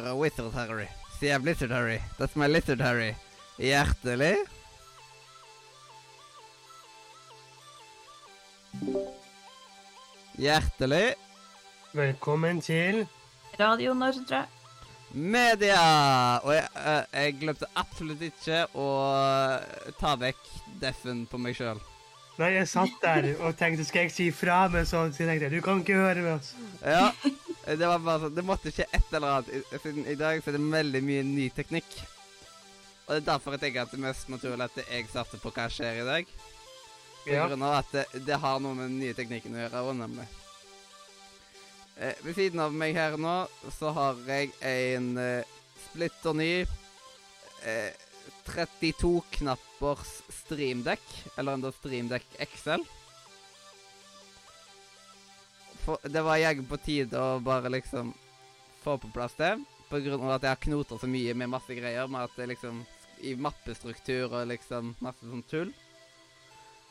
You're a wizard, Harry. See, I'm lizard, Harry. That's my lizard, Harry. Hjertelig. Hjertelig Velkommen til Radio Nordre. media! Og jeg, eh, jeg glemte absolutt ikke å ta vekk deffen på meg sjøl. Nei, jeg satt der og tenkte skal jeg si fra, men så tenkte jeg du kan ikke høre med oss. Ja. Det var bare sånn, det måtte skje et eller annet. Siden i dag så er det veldig mye ny teknikk. Og det er derfor jeg tenker at det er mest naturlig at jeg starter på hva skjer i dag. På Ja. grunn av at det, det har noe med den nye teknikken å gjøre, og nemlig. Eh, ved siden av meg her nå, så har jeg en eh, splitter ny eh, 32 knappers streamdekk, eller en streamdekk XL. Det var jaggu på tide å bare liksom få på plass det, på grunn av at jeg har knoter så mye med masse greier, med at det liksom i mappestruktur og liksom masse sånn tull.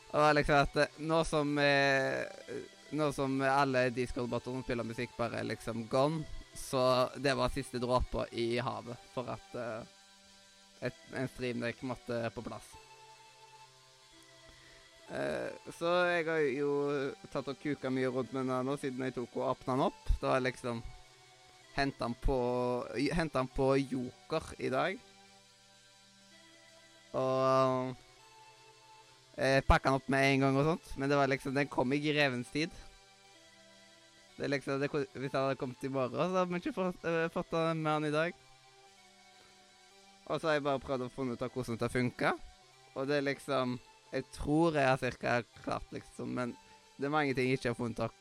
Og liksom at eh, nå som eh, Nå som alle Discord-botter som spiller musikk, bare er liksom gone, så det var siste dråpa i havet for at eh, et, en streamdekk måtte på plass. Eh, så jeg har jo tatt og kuka mye rundt med den nå siden jeg tok og åpna den opp. Da har jeg liksom henta den på på Joker i dag. Og jeg pakka den opp med en gang og sånt, men det var liksom Den kom i grevens tid. Det er liksom, det, hvis jeg hadde kommet i morgen, så hadde vi ikke fått, eh, fått den med den i dag. Og så har jeg bare prøvd å finne ut av hvordan det funka. Og det er liksom Jeg tror jeg har cirka klart, liksom, men det er mange ting jeg ikke har funnet opp.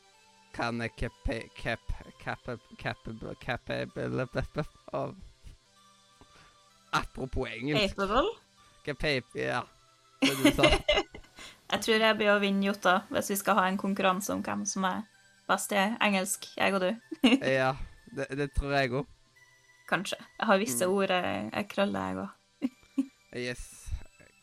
Kan jeg capa- cap... Capable Capable Capable av Apropos engelsk. Capable. Capable, ja. Det du sa. Jeg tror jeg blir å vinne Jota hvis vi skal ha en konkurranse om hvem som er best i engelsk, jeg og du. Ja, det, det tror jeg òg. Kanskje. Jeg har visse Mm. ord jeg, jeg krøller, jeg òg. Yes.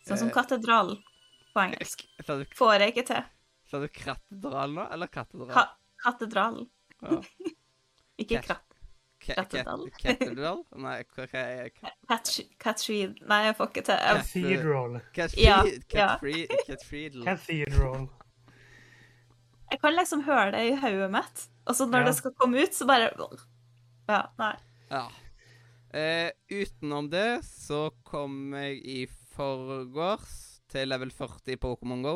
Sånn som katedralen. katedral på engelsk. Sa du, Får jeg ikke til. sa du katedral nå, eller katedral? Ka katedral. Ja. Ikke krat... Katedral. Katedral? Nei, hva er. Catri... Nei, jeg får ikke til. Cathedral. Cathedral. jeg kan liksom høre det i hodet mitt, og så når Ja. det skal komme ut, så bare Ja, nei. Ja. Eh, utenom det så kom jeg i forgårs til level 40 i Pokémon GO.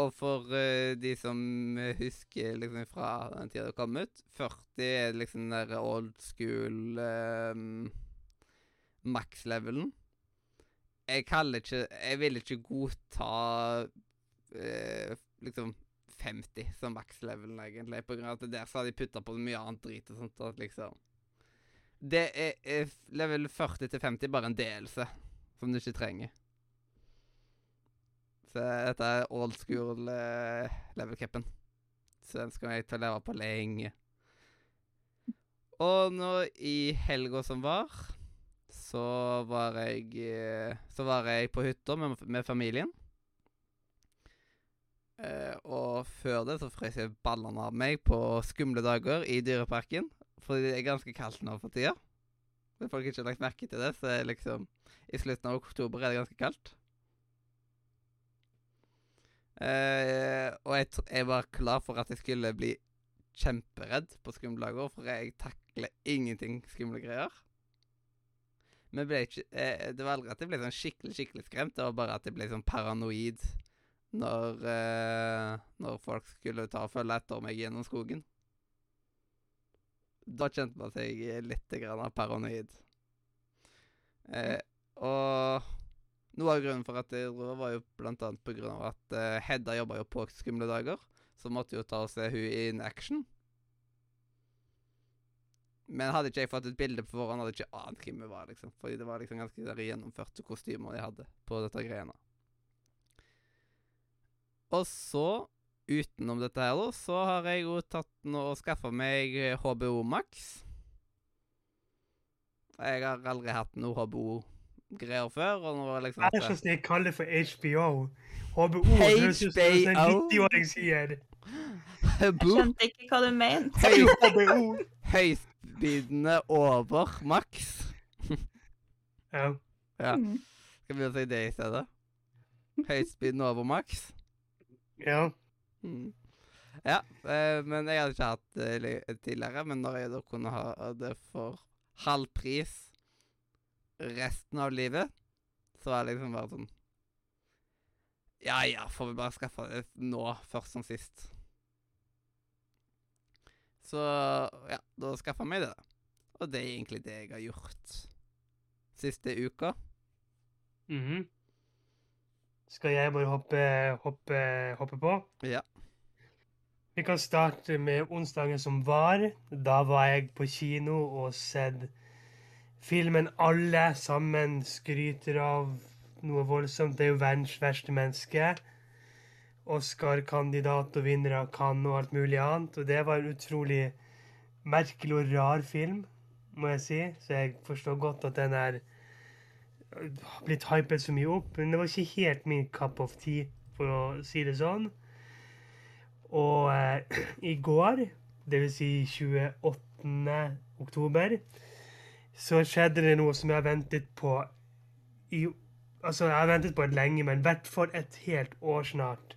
Og for uh, de som eh, husker liksom fra den tida det kom ut 40 er liksom den der old school um, max-levelen. Jeg kaller ikke Jeg vil ikke godta uh, liksom 50 som max-levelen, egentlig. På grunn av at der så har de putta på mye annet drit og sånt. at liksom Det er, er level 40 til 50 bare en delelse som du ikke trenger. Så dette er old school uh, level capen. Så den skal jeg til å leve på lenge. Og nå i helga som var, så var jeg eh, Så var jeg på hytta med, med familien. Uh, og før det så frøs jeg ballene av meg på skumle dager i Dyreparken. Fordi det er ganske kaldt nå for tida. Hvis folk ikke har lagt merke til det, så er liksom I slutten av oktober er det ganske kaldt. Eh, og jeg, jeg var klar for at jeg skulle bli kjemperedd på skumle dager, for jeg takler ingenting skumle greier. Men ikke, uh, det var aldri at jeg ble sånn skikkelig skikkelig skremt, det var bare at jeg ble sånn paranoid når, uh, når folk skulle ta og følge etter meg gjennom skogen. Da kjente man seg litt grann paranoid. Og noe av grunnen for at jeg dro, var jo blant annet på grunn av at uh, Hedda jobba jo på Skumle dager, så måtte jo ta og se hun in action. Men hadde ikke jeg fått et bilde på forhånd, hadde jeg ikke ant hvem hun var, liksom. Fordi det var liksom ganske der gjennomførte kostymer de hadde på dette greiene. Og så, utenom dette her, så har jeg jo tatt nå og skaffa meg eh, HBO Max. Jeg har aldri hatt noe HBO-greier før, og nå var det liksom Jeg er så snill, kall det for HBO. HBO. Høres ut som en HBO. 90-åring sier. Jeg skjønte ikke hva du mente. HBO. Høystbydende over maks. Ja. Ja. Mm. Skal vi si det i stedet? Høystbydende over maks. ja. Mm. Ja, eh, men jeg hadde ikke hatt det tidligere. Men når jeg da kunne ha det for halv pris resten av livet, så er det liksom bare sånn Ja ja, får vi bare skaffe det nå, først som sist. Så ja, da skaffa jeg meg det. Og det er egentlig det jeg har gjort siste uka. Mhm. Skal jeg bare hoppe, hoppe, hoppe på? Ja. Vi kan starte med onsdagen som var. Da var jeg på kino og sett filmen alle sammen skryter av noe voldsomt. Det er jo verdens verste menneske. Oscar-kandidat og vinner av Cannes og alt mulig annet. Og det var en utrolig merkelig og rar film, må jeg si. Så jeg forstår godt at den er blitt hypet så mye opp. Men det var ikke helt min cup of tea, for å si det sånn. Og eh, i går, dvs. Si 28. oktober, så skjedde det noe som jeg har ventet på i Altså, jeg har ventet på det lenge, men i hvert fall et helt år snart.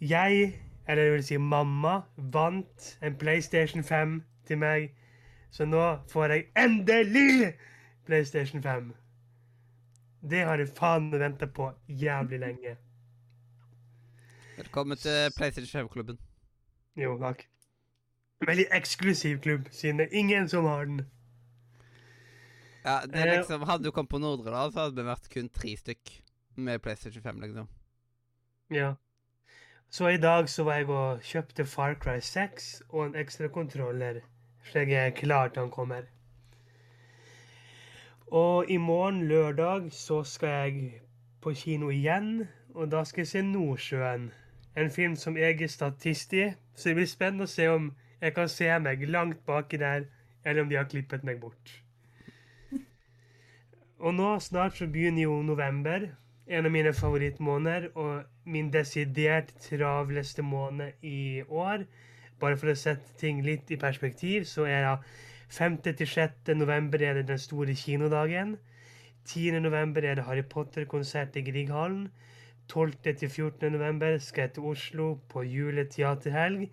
Jeg, eller det vil si mamma, vant en PlayStation 5 til meg. Så nå får jeg endelig PlayStation 5. Det har jeg faen venta på jævlig lenge. Velkommen til PlayStation 5-klubben. Jo, takk. Veldig eksklusiv klubb, siden det er ingen som har den. Ja, det er Eh, liksom, Hadde du kommet på Nordre, da, så hadde vi vært kun tre stykk med PlayStation 5, liksom. Ja. Så i dag så var jeg og kjøpte Far Cry 6 og en ekstra kontroller, slik jeg er klar til han kommer. Og i morgen, lørdag, så skal jeg på kino igjen, og da skal jeg se Nordsjøen. En film som jeg er statist i, så det blir spennende å se om jeg kan se meg langt baki der, eller om de har klippet meg bort. Og nå snart så begynner jo november, en av mine favorittmåneder, og min desidert travleste måned i år. Bare for å sette ting litt i perspektiv, så er det 5. til 6. november er det den store kinodagen. 10. november er det Harry Potter-konsert i Grieghallen. 12. til 14. november skal jeg til Oslo på juleteaterhelg.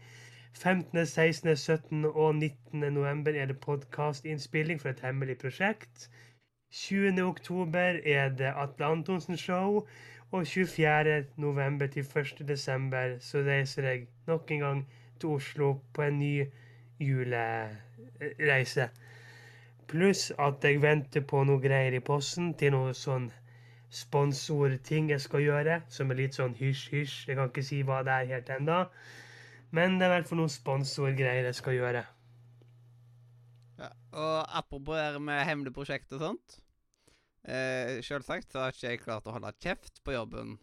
15., 16., 17. og 19. november er det podkastinnspilling for et hemmelig prosjekt. 20. oktober er det Atle Antonsen show, og 24. november til 1. desember så reiser jeg nok en gang til Oslo på en ny julereise. Pluss at jeg venter på noe greier i posten til noe sånn sponsorting jeg skal gjøre, som er litt sånn hysj-hysj. Jeg kan ikke si hva det er helt ennå, men det er i hvert fall noen sponsorgreier jeg skal gjøre. Og apropos det med hemmelige prosjekt og sånt eh, Selvsagt så har ikke jeg klart å holde kjeft på jobben.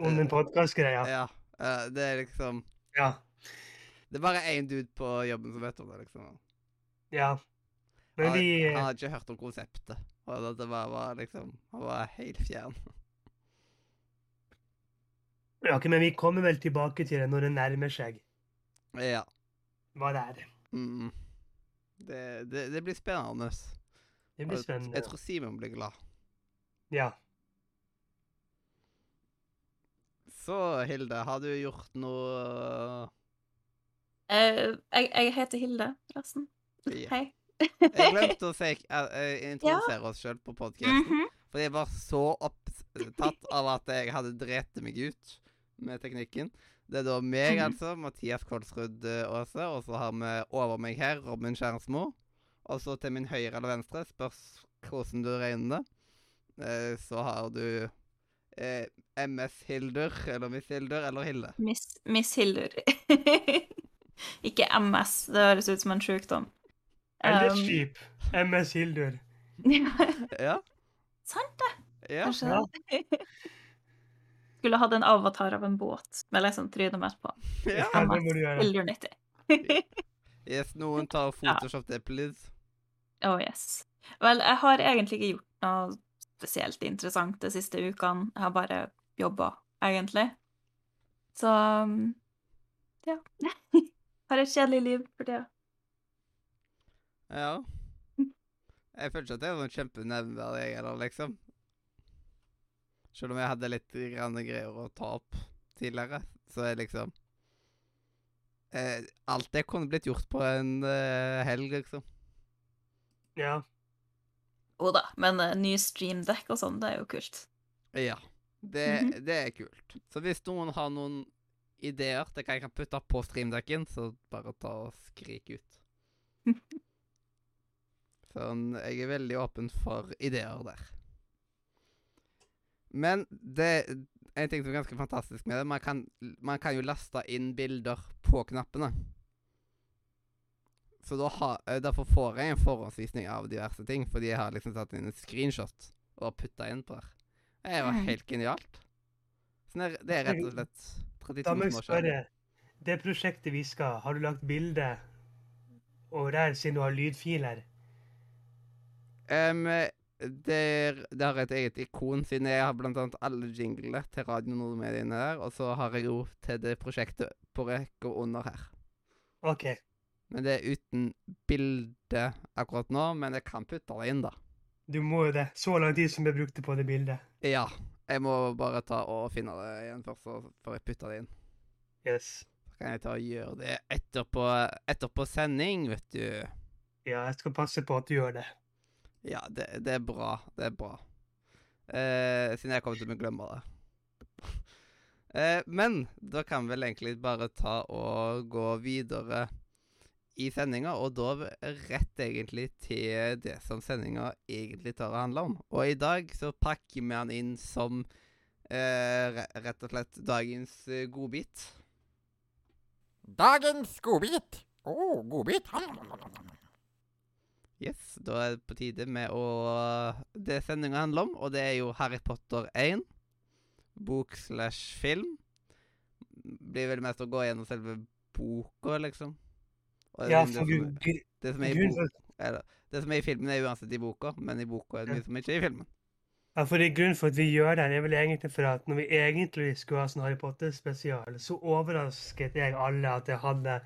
Om den podkastgreia. Ja. eh, det er liksom Ja. Det er bare én dude på jobben som vet om det, liksom. Ja. Men Han, vi han hadde ikke hørt om konseptet. Og det bare var liksom Han var helt fjern. Ja, okay, men vi kommer vel tilbake til det når det nærmer seg Ja. hva det er. Mm. Det, det, det blir spennende. Det blir spennende. Jeg tror Simon blir glad. Ja. Så, Hilde, har du gjort noe Uh, jeg, jeg heter Hilde, forresten. Ja. Hei. Jeg glemte å si, uh, introdusere ja. oss sjøl på podkasten. Mhm. For jeg var så opptatt av at jeg hadde drept meg ut med teknikken. Det er da meg, altså. Mathias Kolsrud eh, Aase. Og så har vi over meg her Robin Kjernsmo. Og så til min høyre eller venstre, spørs hvordan du regner det, eh, så har du eh, MS Hildur, eller Miss Hildur, eller Hilde. Miss, Miss Hildur. Ikke MS, det høres ut som en sjukdom. Eller Um, skip. MS Hildur. Ja. Sant det, ja. kanskje. Skulle hatt en avatar av en båt med liksom trynet mitt på. ja. Ja, det må du gjøre. Hildur 90. Yes, noen tar Photoshop det, please. Oh yes. Vel, jeg har egentlig ikke gjort noe spesielt interessant de siste ukene. Jeg har bare jobba, egentlig. Så um, ja. har et kjedelig liv for tida. Ja. Jeg føler ikke at det er noe kjempenevneverdig, jeg heller, liksom. Selv om jeg hadde litt grann greier å ta opp tidligere, så er liksom eh, Alt det kunne blitt gjort på en eh, helg, liksom. Ja. Jo da, men uh, ny streamdekk og sånn, det er jo kult. Ja. Det, Mhm. det er kult. Så hvis noen har noen ideer til hva jeg kan putte på streamdekken, så bare ta og skrik ut. Sånn, jeg er veldig åpen for ideer der. Men det en ting som er ganske fantastisk med det, man kan, man kan jo laste inn bilder på knappene. Så da ha, eh, derfor får jeg en forhåndsvisning av diverse ting, fordi jeg har liksom tatt inn en screenshot og putta inn på der. Det var Mm. helt genialt. Så det er, det er rett og slett 32 Da må jeg spørre. Det prosjektet vi skal, har du lagt bilde over der siden du har lydfiler? Em, det, det har et eget ikon, siden jeg har blant annet alle jinglene til Radio Nordmediene der. Og så har jeg jo til det prosjektet på rekke under her. OK. Men det er uten bilde akkurat nå, men jeg kan putte det inn, da. Du må jo det. Så lang tid som jeg brukte på det bildet. Ja. Jeg må bare ta og finne det igjen først, så får jeg putte det inn. Yes. Så kan jeg ta og gjøre det etterpå, etterpå sending, vet du. Ja, jeg skal passe på at du gjør det. Ja, det, det er bra. Det er bra. Eh, siden jeg kommer til å glemme det. eh, men da kan vi vel egentlig bare ta og gå videre i sendinga, og da rett egentlig til det som sendinga egentlig tar å handle om. Og i dag så pakker vi den inn som eh, rett og slett dagens eh, godbit. Dagens godbit. Å, godbit. Yes, da er det på tide med å Det sendinga handler om, og det er jo Harry Potter 1. Bok slash film. Blir vel mest å gå gjennom selve boka, liksom. Ja, det, for som, gru- gru- det, som er i bok, eller, det som er i filmen, er uansett i boka, men i boka er det mye som ikke er i filmen. ja, for det- grunnen for at vi gjør det, er vel egentlig for at når vi egentlig skulle ha sånn Harry Potter-spesial, så overrasket jeg alle at jeg hadde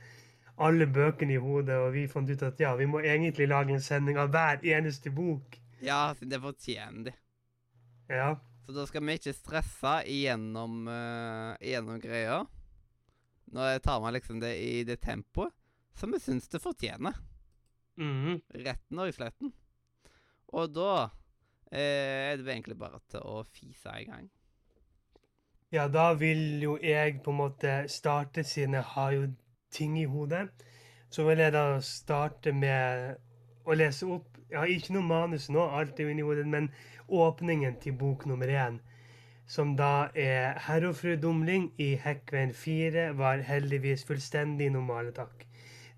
alle bøkene i hodet, og vi fant ut at ja, vi må egentlig lage en sending av hver eneste bok. Ja, det fortjener de. Ja. Så da skal vi ikke stresse igjennom, uh, igjennom greia. Nå tar man liksom det i det tempoet som vi syns det fortjener. Mhm. Retten og sletten. Og da eh, er det egentlig bare til å fise i gang. Ja, da vil jo jeg på en måte starte, siden jeg har jo ting i hodet. Så vil jeg da starte med å lese opp Jeg har ikke noe manus nå, alt er inni hodet, men åpningen til bok nummer én. Som da er 'Herr og fru Dumling i Hekkveien 4' var heldigvis fullstendig normale, takk.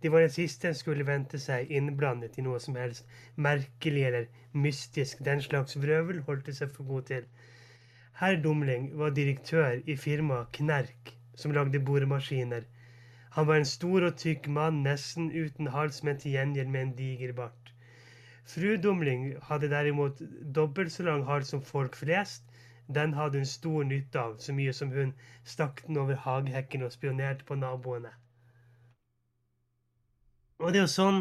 De var den siste skulle vente seg innblandet i noe som helst merkelig eller mystisk. Den slags vrøvel holdt de seg for god til. Herr Dumling var direktør i firmaet Knerk, som lagde boremaskiner. Han var en stor og tykk mann, nesten uten hals, men til gjengjeld med en diger bart. Fru Dumling hadde derimot dobbelt så lang hals som folk flest. Den hadde hun stor nytte av, så mye som hun stakk den over hagehekken og spionerte på naboene. Og det er jo sånn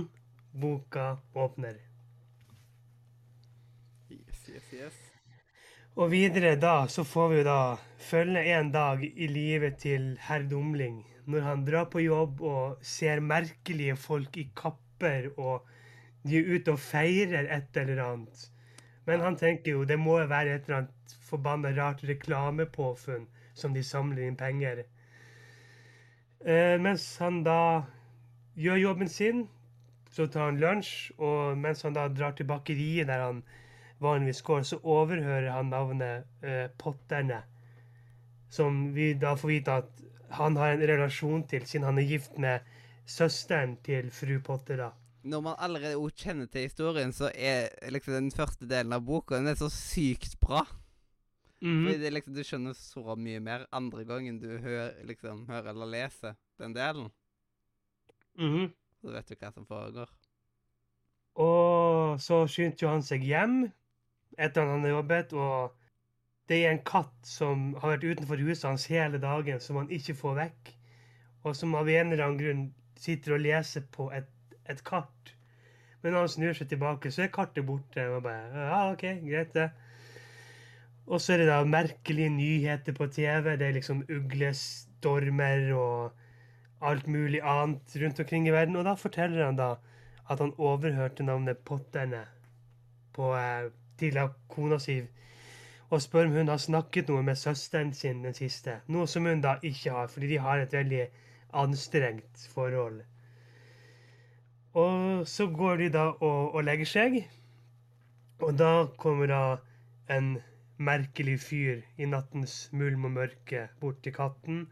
boka åpner. Yes, yes, yes. Og videre da, så får vi jo da følge en dag i livet til herr Dumling, når han drar på jobb og ser merkelige folk i kapper, og de er ute og feirer et eller annet. Men han tenker jo det må jo være et eller annet forbanna rart reklamepåfunn som de samler inn penger. Eh, mens han da gjør jobben sin, så tar han lunsj, og mens han da drar til bakeriet der han vanligvis går, så overhører han navnet eh, Potterne. Som vi da får vite at han har en relasjon til, siden han er gift med søsteren til fru Potter. da. Når man allerede kjenner til historien, så er liksom den første delen av boka den er så sykt bra. Det er liksom, Du skjønner så mye mer andre gangen du hører, liksom, hører eller leser den delen. Mhm. Så vet du hva som foregår. Og så skyndte jo han seg hjem etter at han hadde jobbet, og det er en katt som har vært utenfor huset hans hele dagen, som han ikke får vekk, og som av en eller annen grunn sitter og leser på et, et kart. Men når han snur seg tilbake, så er kartet borte. Og bare, ja, ok, greit det. Og så er det da merkelige nyheter på TV. Det er liksom uglestormer og alt mulig annet rundt omkring i verden. Og da forteller han da at han overhørte navnet Potterne på, eh, til kona si. Og spør om hun har snakket noe med søsteren sin den siste. Noe som hun da ikke har, fordi de har et veldig anstrengt forhold. Og så går de da og, og legger seg. Og da kommer da en merkelig fyr i nattens mulm og mørke bort til katten,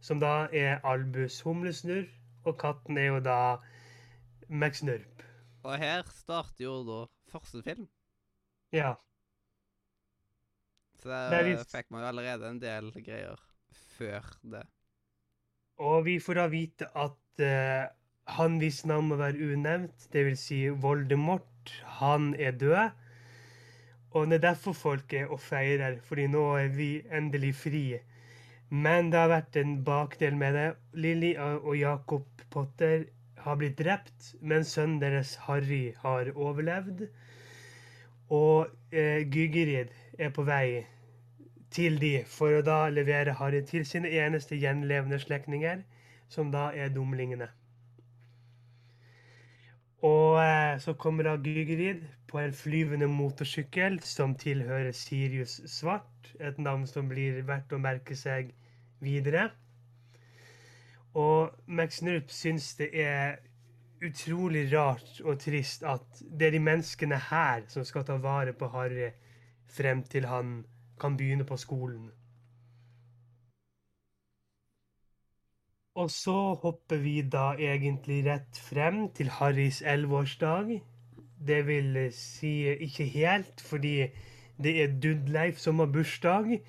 som da er Albus humlesnurr, og katten er jo da McSnurp. Og her starter jo da første film. Ja. Så er der visst- fikk man jo allerede en del greier før det. Og vi får da vite at uh, han hvis navn må være unevnt, dvs. Si Voldemort, han er død. Og det er derfor folk er og feirer, fordi nå er vi endelig fri. Men det har vært en bakdel med det. Lilly og Jacob Potter har blitt drept, men sønnen deres Harry har overlevd. Og eh, Gygerid er på vei til de for å da levere Harry til sine eneste gjenlevende slektninger, som da er dumlingene. Og eh, så kommer da Gygerid på en flyvende motorsykkel som tilhører Sirius Svart, et navn som blir verdt å merke seg videre. Og Max Nrup syns det er utrolig rart og trist at det er de menneskene her som skal ta vare på Harry frem til han kan begynne på skolen. Og så hopper vi da egentlig rett frem til Harrys elleveårsdag. Det vil si ikke helt, fordi det er Dudleif som har bursdag.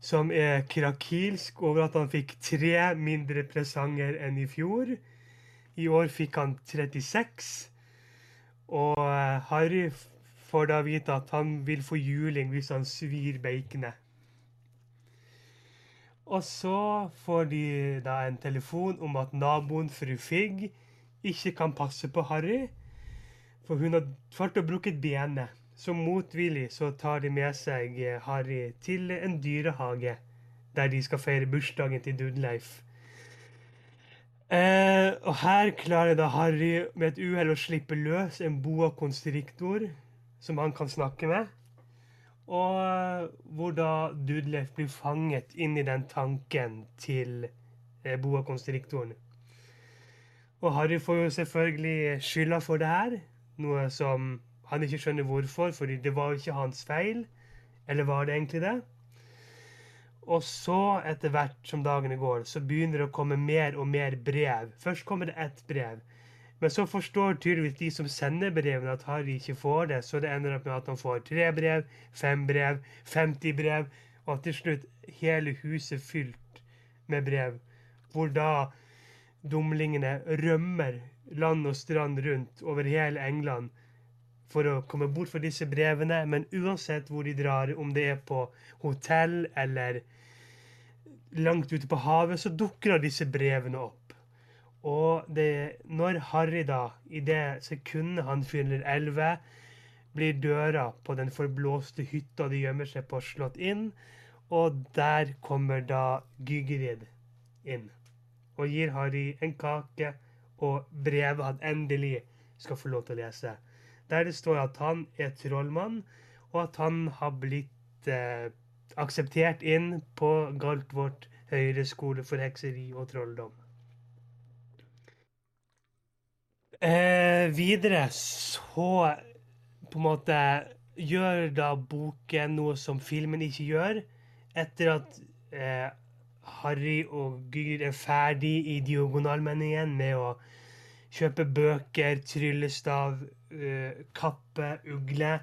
Som er krakilsk over at han fikk tre mindre presanger enn i fjor. I år fikk han 36. Og Harry får da vite at han vil få juling hvis han svir baconet. Og så får de da en telefon om at naboen fru Figg ikke kan passe på Harry, for hun har falt og brukket benet. Så motvillig så tar de med seg eh, Harry til en dyrehage, der de skal feire bursdagen til Dudleif. Eh, og her klarer da Harry med et uhell å slippe løs en boa constrictor som han kan snakke med. Og eh, hvor da Dudleif blir fanget inn i den tanken til eh, boa constrictoren. Og Harry får jo selvfølgelig skylda for det her, noe som han ikke skjønner hvorfor, fordi det var jo ikke hans feil. Eller var det egentlig det? Og så, etter hvert som dagene går, så begynner det å komme mer og mer brev. Først kommer det ett brev. Men så forstår tydeligvis de som sender brevene, at Harry ikke får det, så det ender opp med at han får tre brev, fem brev, 50 brev, og til slutt hele huset fylt med brev. Hvor da dumlingene rømmer land og strand rundt over hele England for å komme bort fra disse brevene, men uansett hvor de drar, om det er på hotell eller langt ute på havet, så dukker disse brevene opp. Og det, når Harry da, i det sekundet han fyller elleve, blir døra på den forblåste hytta de gjemmer seg på, slått inn, og der kommer da Gygrid inn og gir Harry en kake og brevet han endelig skal få lov til å lese. Der det står at han er trollmann, og at han har blitt eh, akseptert inn på Galtvort høyreskole for hekseri og trolldom. Eh, videre så på en måte gjør da boken noe som filmen ikke gjør. Etter at eh, Harry og Gygrid er ferdig i Diagonalmenningen med å kjøpe bøker, tryllestav, eh, kappe, ugle,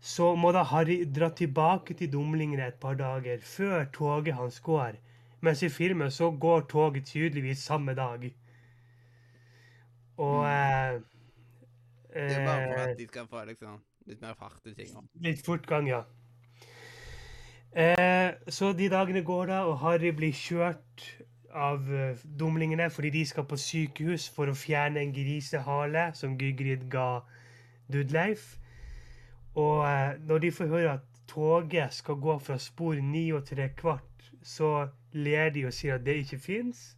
så må da Harry dra tilbake til Dumlingene et par dager før toget hans går. Mens i filmen så går toget tydeligvis samme dag. Og eh, Det er bare for eh, at de skal få liksom litt mer fart i tinga. Litt fortgang, ja. Eh, så de dagene går da, og Harry blir kjørt av eh, dumlingene fordi de skal på sykehus for å fjerne en grisehale som Gygrid ga Dudleif. Og eh, når de får høre at toget skal gå fra spor ni og tre kvart, så ler de og sier at det ikke fins.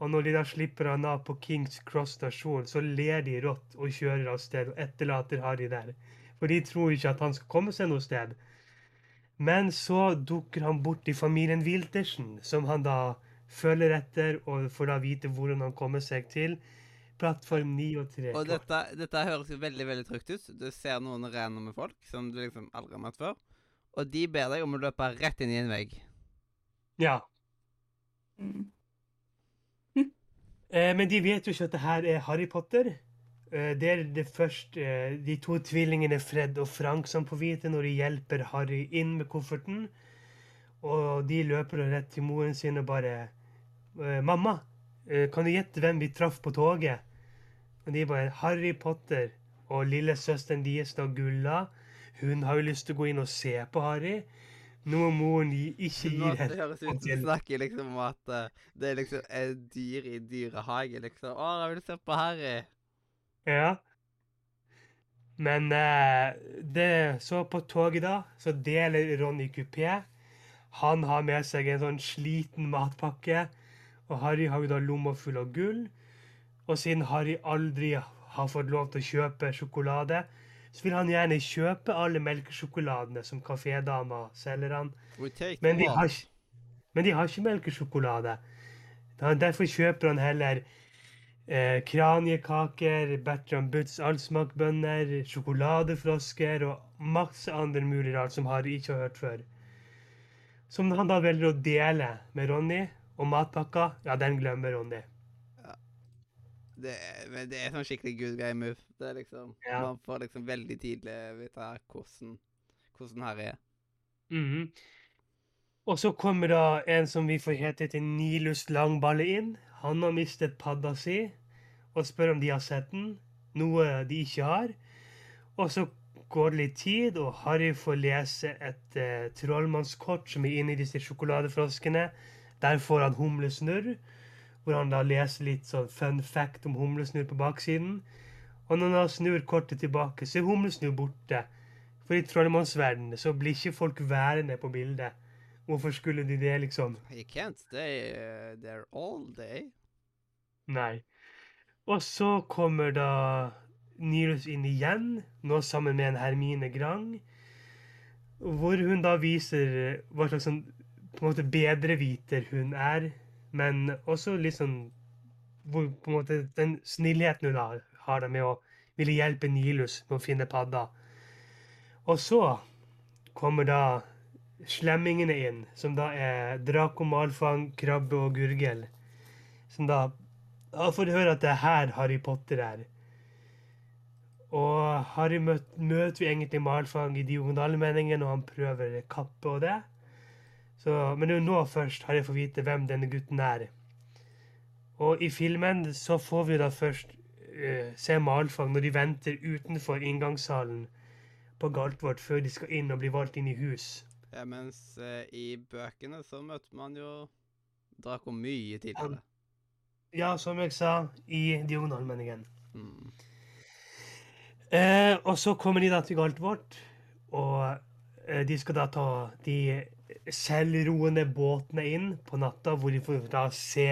Og når de da slipper han av på Kings Cross stasjon, så ler de rått og kjører av sted og etterlater Harry der. For de tror ikke at han skal komme seg noe sted. Men så dukker han bort i familien Wiltersen, som han da følger etter, og får da vite hvordan han kommer seg til plattform 9 og 3. Og dette, dette høres jo veldig veldig trygt ut. Du ser noen randome folk som du liksom aldri har møtt før. Og de ber deg om å løpe rett inn i en vegg. Ja. Mm. Eh, men de vet jo ikke at det her er Harry Potter. Eh, det er det første eh, de to tvillingene Fred og Frank som får vite når de hjelper Harry inn med kofferten. Og de løper rett til moren sin og bare 'Mamma, kan du gjette hvem vi traff på toget?' Og de bare 'Harry Potter'. Og lillesøsteren deres, da Gulla, hun har jo lyst til å gå inn og se på Harry. Noe må gi- ikke gi det. det høres ut som du snakker liksom om at uh, det er liksom et dyr i dyrehage, liksom. 'Å, jeg vil se på Harry'. Ja. Men uh, det, så på toget, da, så deler Ronny kupé. Han har med seg en sånn sliten matpakke, og Harry har jo da lomma full av gull. Og siden Harry aldri har fått lov til å kjøpe sjokolade, så vil han gjerne kjøpe alle melkesjokoladene som kafédama selger han. Men de har, men de har ikke melkesjokolade. Derfor kjøper han heller eh, kraniekaker, Bertram Butts allsmakbønner, sjokoladefrosker og masse andre mulig rart som Harry ikke har hørt før. Som han da velger å dele med Ronny, og matpakka, ja, den glemmer Ronny. Det, er- men det er sånn skikkelig good guy move. Det er liksom, Ja. Man får liksom veldig tidlig vite hvordan, hvordan her er. Mhm. Og så kommer da en som vi får hete til Nilus Langballe inn. Han har mistet padda si, og spør om de har sett den. Noe de ikke har. Og så går det litt tid, og Harry får lese et uh, trollmannskort som er inni disse sjokoladefroskene. Der får han humlesnurr, hvor han da leser litt sånn fun fact om humlesnurr på baksiden. Og når han snur kortet tilbake, så er humlesnurr borte. For i trollmannsverdenen så blir ikke folk værende på bildet. Hvorfor skulle de det, liksom? You can't stay uh, there all day. Nei. Og så kommer da Nilus inn igjen, nå sammen med en Hermine Grang. Hvor hun da viser hva slags sånn på en måte bedreviter hun er. Men også litt sånn hvor på en måte den snillheten hun har, har da med å ville hjelpe Nilus med å finne padda. Og så kommer da slemmingene inn, som da er Draco, Malfang, Krabbe og Gurgel. Som da har fått høre at det er her Harry Potter er. Og Harry møt, møter vi egentlig Malfang i diagonalmeningen, og han prøver kappe og det. Så, men nå først Harry får vite hvem denne gutten er. Og i filmen så får vi da først uh, se Malfang når de venter utenfor inngangssalen på Galtvort før de skal inn og bli valgt inn i hus. Ja, mens uh, i bøkene så møter man jo Draco mye tidligere. Ja, som jeg sa, i Diagonalmenningen. Mm. Uh, og så kommer de da til Galtvort, og de skal da ta de selvroende båtene inn på natta, hvor de får da se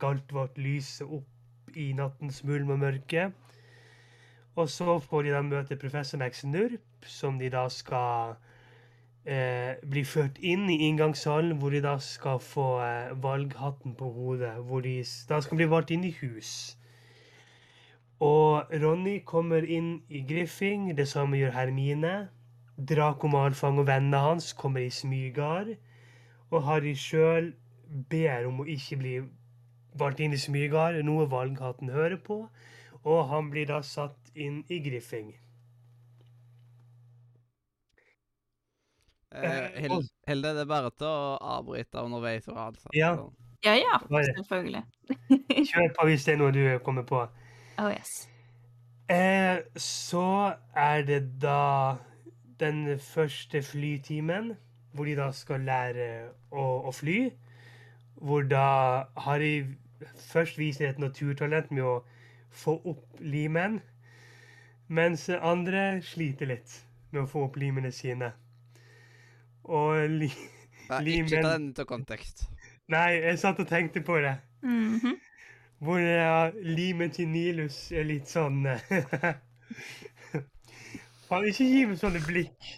galt vårt lyse opp i nattens mulm og mørke. Og så får de da møte professor Max Nurp, som de da skal eh, bli ført inn i inngangssalen, hvor de da skal få eh, valghatten på hodet, hvor de da skal bli valgt inn i hus. Og Ronny kommer inn i Griffing, det samme gjør Hermine. Draco Malfang og vennene hans kommer i smygar. Og Harry sjøl ber om å ikke bli valgt inn i smygar, noe valghatten hører på. Og han blir da satt inn i Griffing. Eh, Hilde, det er bare til å avbryte underveis. og alt sånt. Ja. Ja, ja, selvfølgelig. Kjør på hvis det er noe du kommer på. Oh yes. Eh, så er det da den første flytimen, hvor de da skal lære å, å fly. hvor da Harry først viser et naturtalent med å få opp limen, mens andre sliter litt med å få opp limene sine. Og li Nei, Limen. ikke ta den ut av kontekst. Nei, jeg satt og tenkte på det. Mhm. Hvor ja, limen til Nilus er litt sånn eh, Faen, ikke gi meg sånne blikk.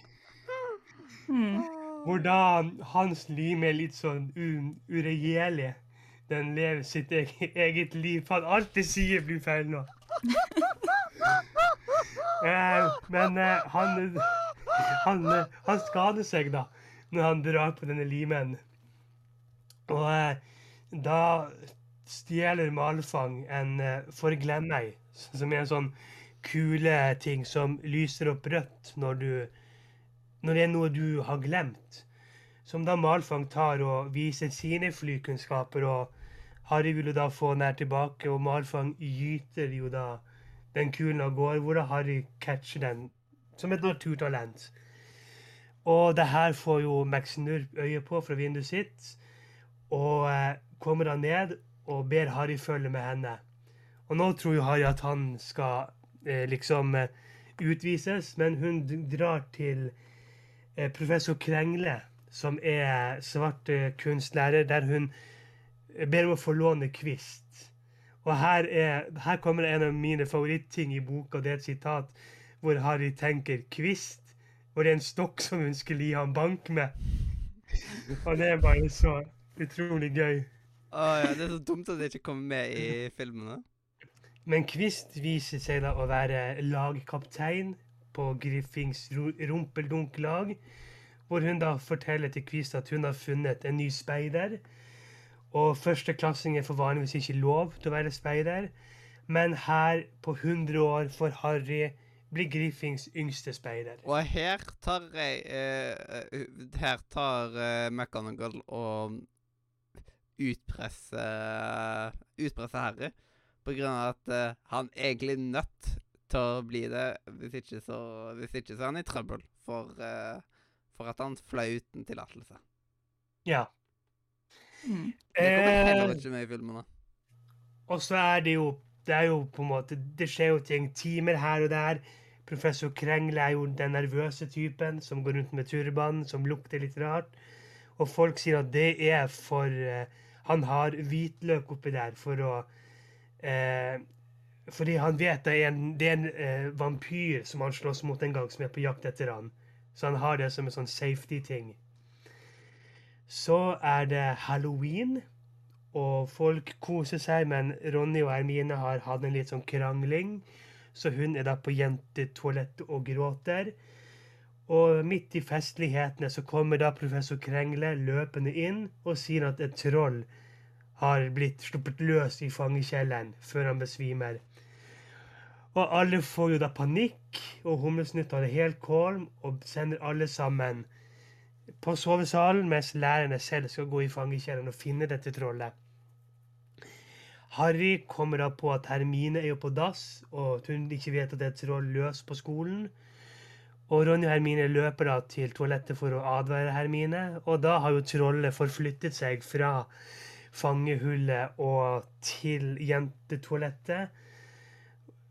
Mm. Hvordan hans lim er litt sånn uregjerlig. Den lever sitt eget, eget liv. Faen, alt det sier blir feil nå. Eh, men eh, han, han, eh, han skader seg da, når han drar på denne limen. Og eh, da stjeler Malfang en uh, forglemmeg, som er en sånn kule ting som lyser opp rødt når du når det er noe du har glemt. Som da Malfang tar og viser sine flykunnskaper, og Harry vil jo da få den her tilbake, og Malfang gyter jo da den kulen av gårde, hvor Harry catcher den som et naturtalent. Og det her får jo Max Nurp øye på fra vinduet sitt, og eh, kommer da ned og ber Harry følge med henne. Og nå tror jo Harry at han skal liksom eh, utvises, men hun drar til eh, professor Krengle, som er svart eh, kunstlærer, der hun eh, ber om å få låne kvist. Og her, er, her kommer en av mine favorittting i boka, det er et sitat hvor Harry tenker kvist, og det er en stokk som hun skulle gi ham bank med. Og det er bare så utrolig gøy. Å ja, det er så dumt at det ikke kommer med i filmene. Men Kvist viser seg da å være lagkaptein på Griffings rumpeldunk-lag, hvor hun da forteller til Kvist at hun har funnet en ny speider. Og førsteklassinger får vanligvis ikke lov til å være speider, men her, på 100 år, får Harry blir Griffings yngste speider. Og her tar jeg eh, eh, Her tar eh, McGonagall og utpresser Utpresser Harry. På grunn av at uh, han egentlig er nødt til å bli det. Hvis ikke så, hvis ikke så er han i trøbbel for, uh, for at han fløy uten tillatelse. Ja. Mm. Det kommer heller Eh, ikke med i filmene. Og så er det jo Det er jo på en måte Det skjer jo ting. Timer her og der. Professor Krengle er jo den nervøse typen som går rundt med turban, som lukter litt rart. Og folk sier at det er for uh, Han har hvitløk oppi der for å eh, Fordi han vet det er en, det er en eh, vampyr som han slåss mot en gang, som er på jakt etter han. Så han har det som en sånn safety-ting. Så er det halloween. Og folk koser seg, men Ronny og Hermine har hatt en litt sånn krangling. Så hun er da på jentetoalettet og gråter. Og midt i festlighetene så kommer da professor Krengle løpende inn og sier at et troll har blitt sluppet løs i fangekjelleren før han besvimer. Og alle får jo da panikk, og Humlesnutt har det helt kålm og sender alle sammen på sovesalen, mens lærerne selv skal gå i fangekjelleren og finne dette trollet. Harry kommer da på at Hermine er jo på dass, og at hun ikke vet at det er et troll løs på skolen. Og Ronny og Hermine løper da til toalettet for å advare Hermine, og da har jo trollet forflyttet seg fra fangehullet og til jentetoalettet,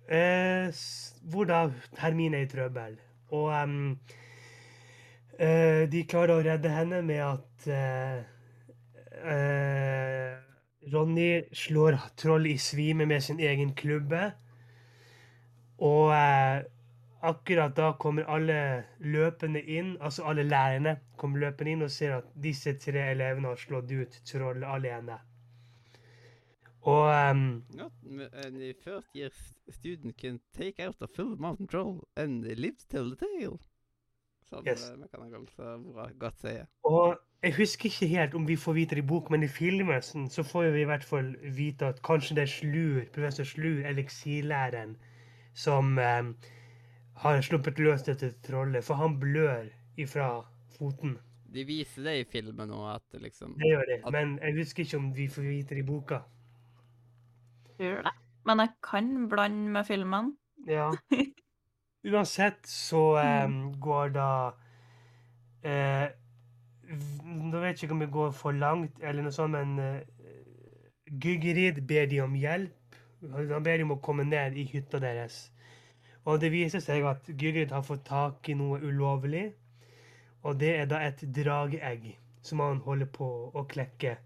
eh, hvor da Hermine er i trøbbel. Og um, Eh, de klarer å redde henne med at eh, eh, Ronny slår troll i svime med sin egen klubbe. Og eh, akkurat da kommer alle løpende inn, altså alle lærerne kommer løpende inn og ser at disse tre elevene har slått ut trollet alene. Og um, Not the first year student can take out a full mountain troll and live to tell the tale. Som Yes. så bra godt sier. Og jeg husker ikke helt om vi får vite det i bok, men i filmen sånn, så får vi i hvert fall vite at kanskje det er Slur, professor Slur, eliksirlæreren, som eh, har sluppet løs dette trollet, for han blør ifra foten. De viser det i filmen òg, at liksom Det gjør det, At- men jeg husker ikke om vi får vite det i boka. Gjør det. Men jeg kan blande med filmen. Ja. Uansett så eh, går da eh, Nå vet jeg ikke om vi går for langt, eller noe sånt, men uh, Gygerid ber de om hjelp. Han ber de om å komme ned i hytta deres. Og det viser seg at Gyrid har fått tak i noe ulovlig. Og det er da et drageegg som han holder på å klekke.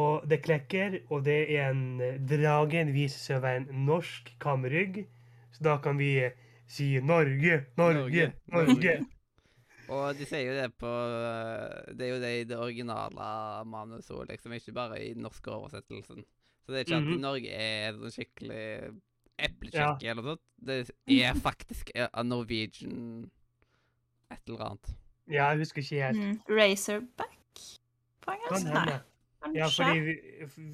Og det klekker, og det er en Dragen viser seg å være en norsk kamrygg. Så da kan vi eh, si Norge, Norge, Norge, Norge. Og de sier jo det på eh, Det er jo det i det originale manuset òg, liksom, ikke bare i den norske oversettelsen. Så det er ikke alltid at Norge er sånn skikkelig Ja. eplekjekke eller noe sånt. Det er faktisk a Norwegian et eller annet. Ja, jeg husker ikke helt. Mm. Razorback på Kan engelsk? hende. Nei, Ja, fordi,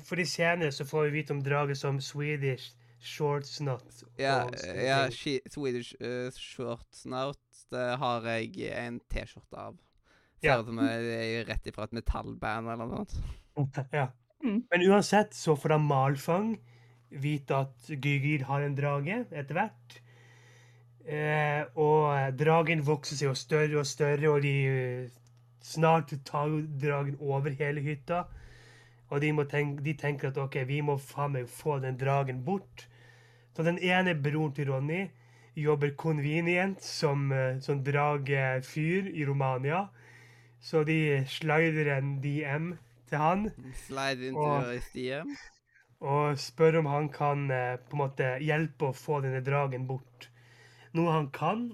fordi senere så får vi vite om draget som Swedish short snot. Ja, ja ting. Swedish uh, short snout, det har jeg en T-skjorte av. Ser Ja. ut som er rett ifra et metallband eller noe sånt. ja. Mm. Men uansett så får han Malfang vite at Gygir har en drage etter hvert. Eh, og dragen vokser seg jo større og større, og de eh, snart tar dragen over hele hytta. Og de, må tenke, de tenker at OK, vi må faen meg få den dragen bort. Så den ene broren til Ronny jobber convenient som, eh, som dragefyr i Romania. Så de slider en DM til han Slide into Og- your stiem. Og spør om han kan eh, på en måte hjelpe å få denne dragen bort. Noe han kan.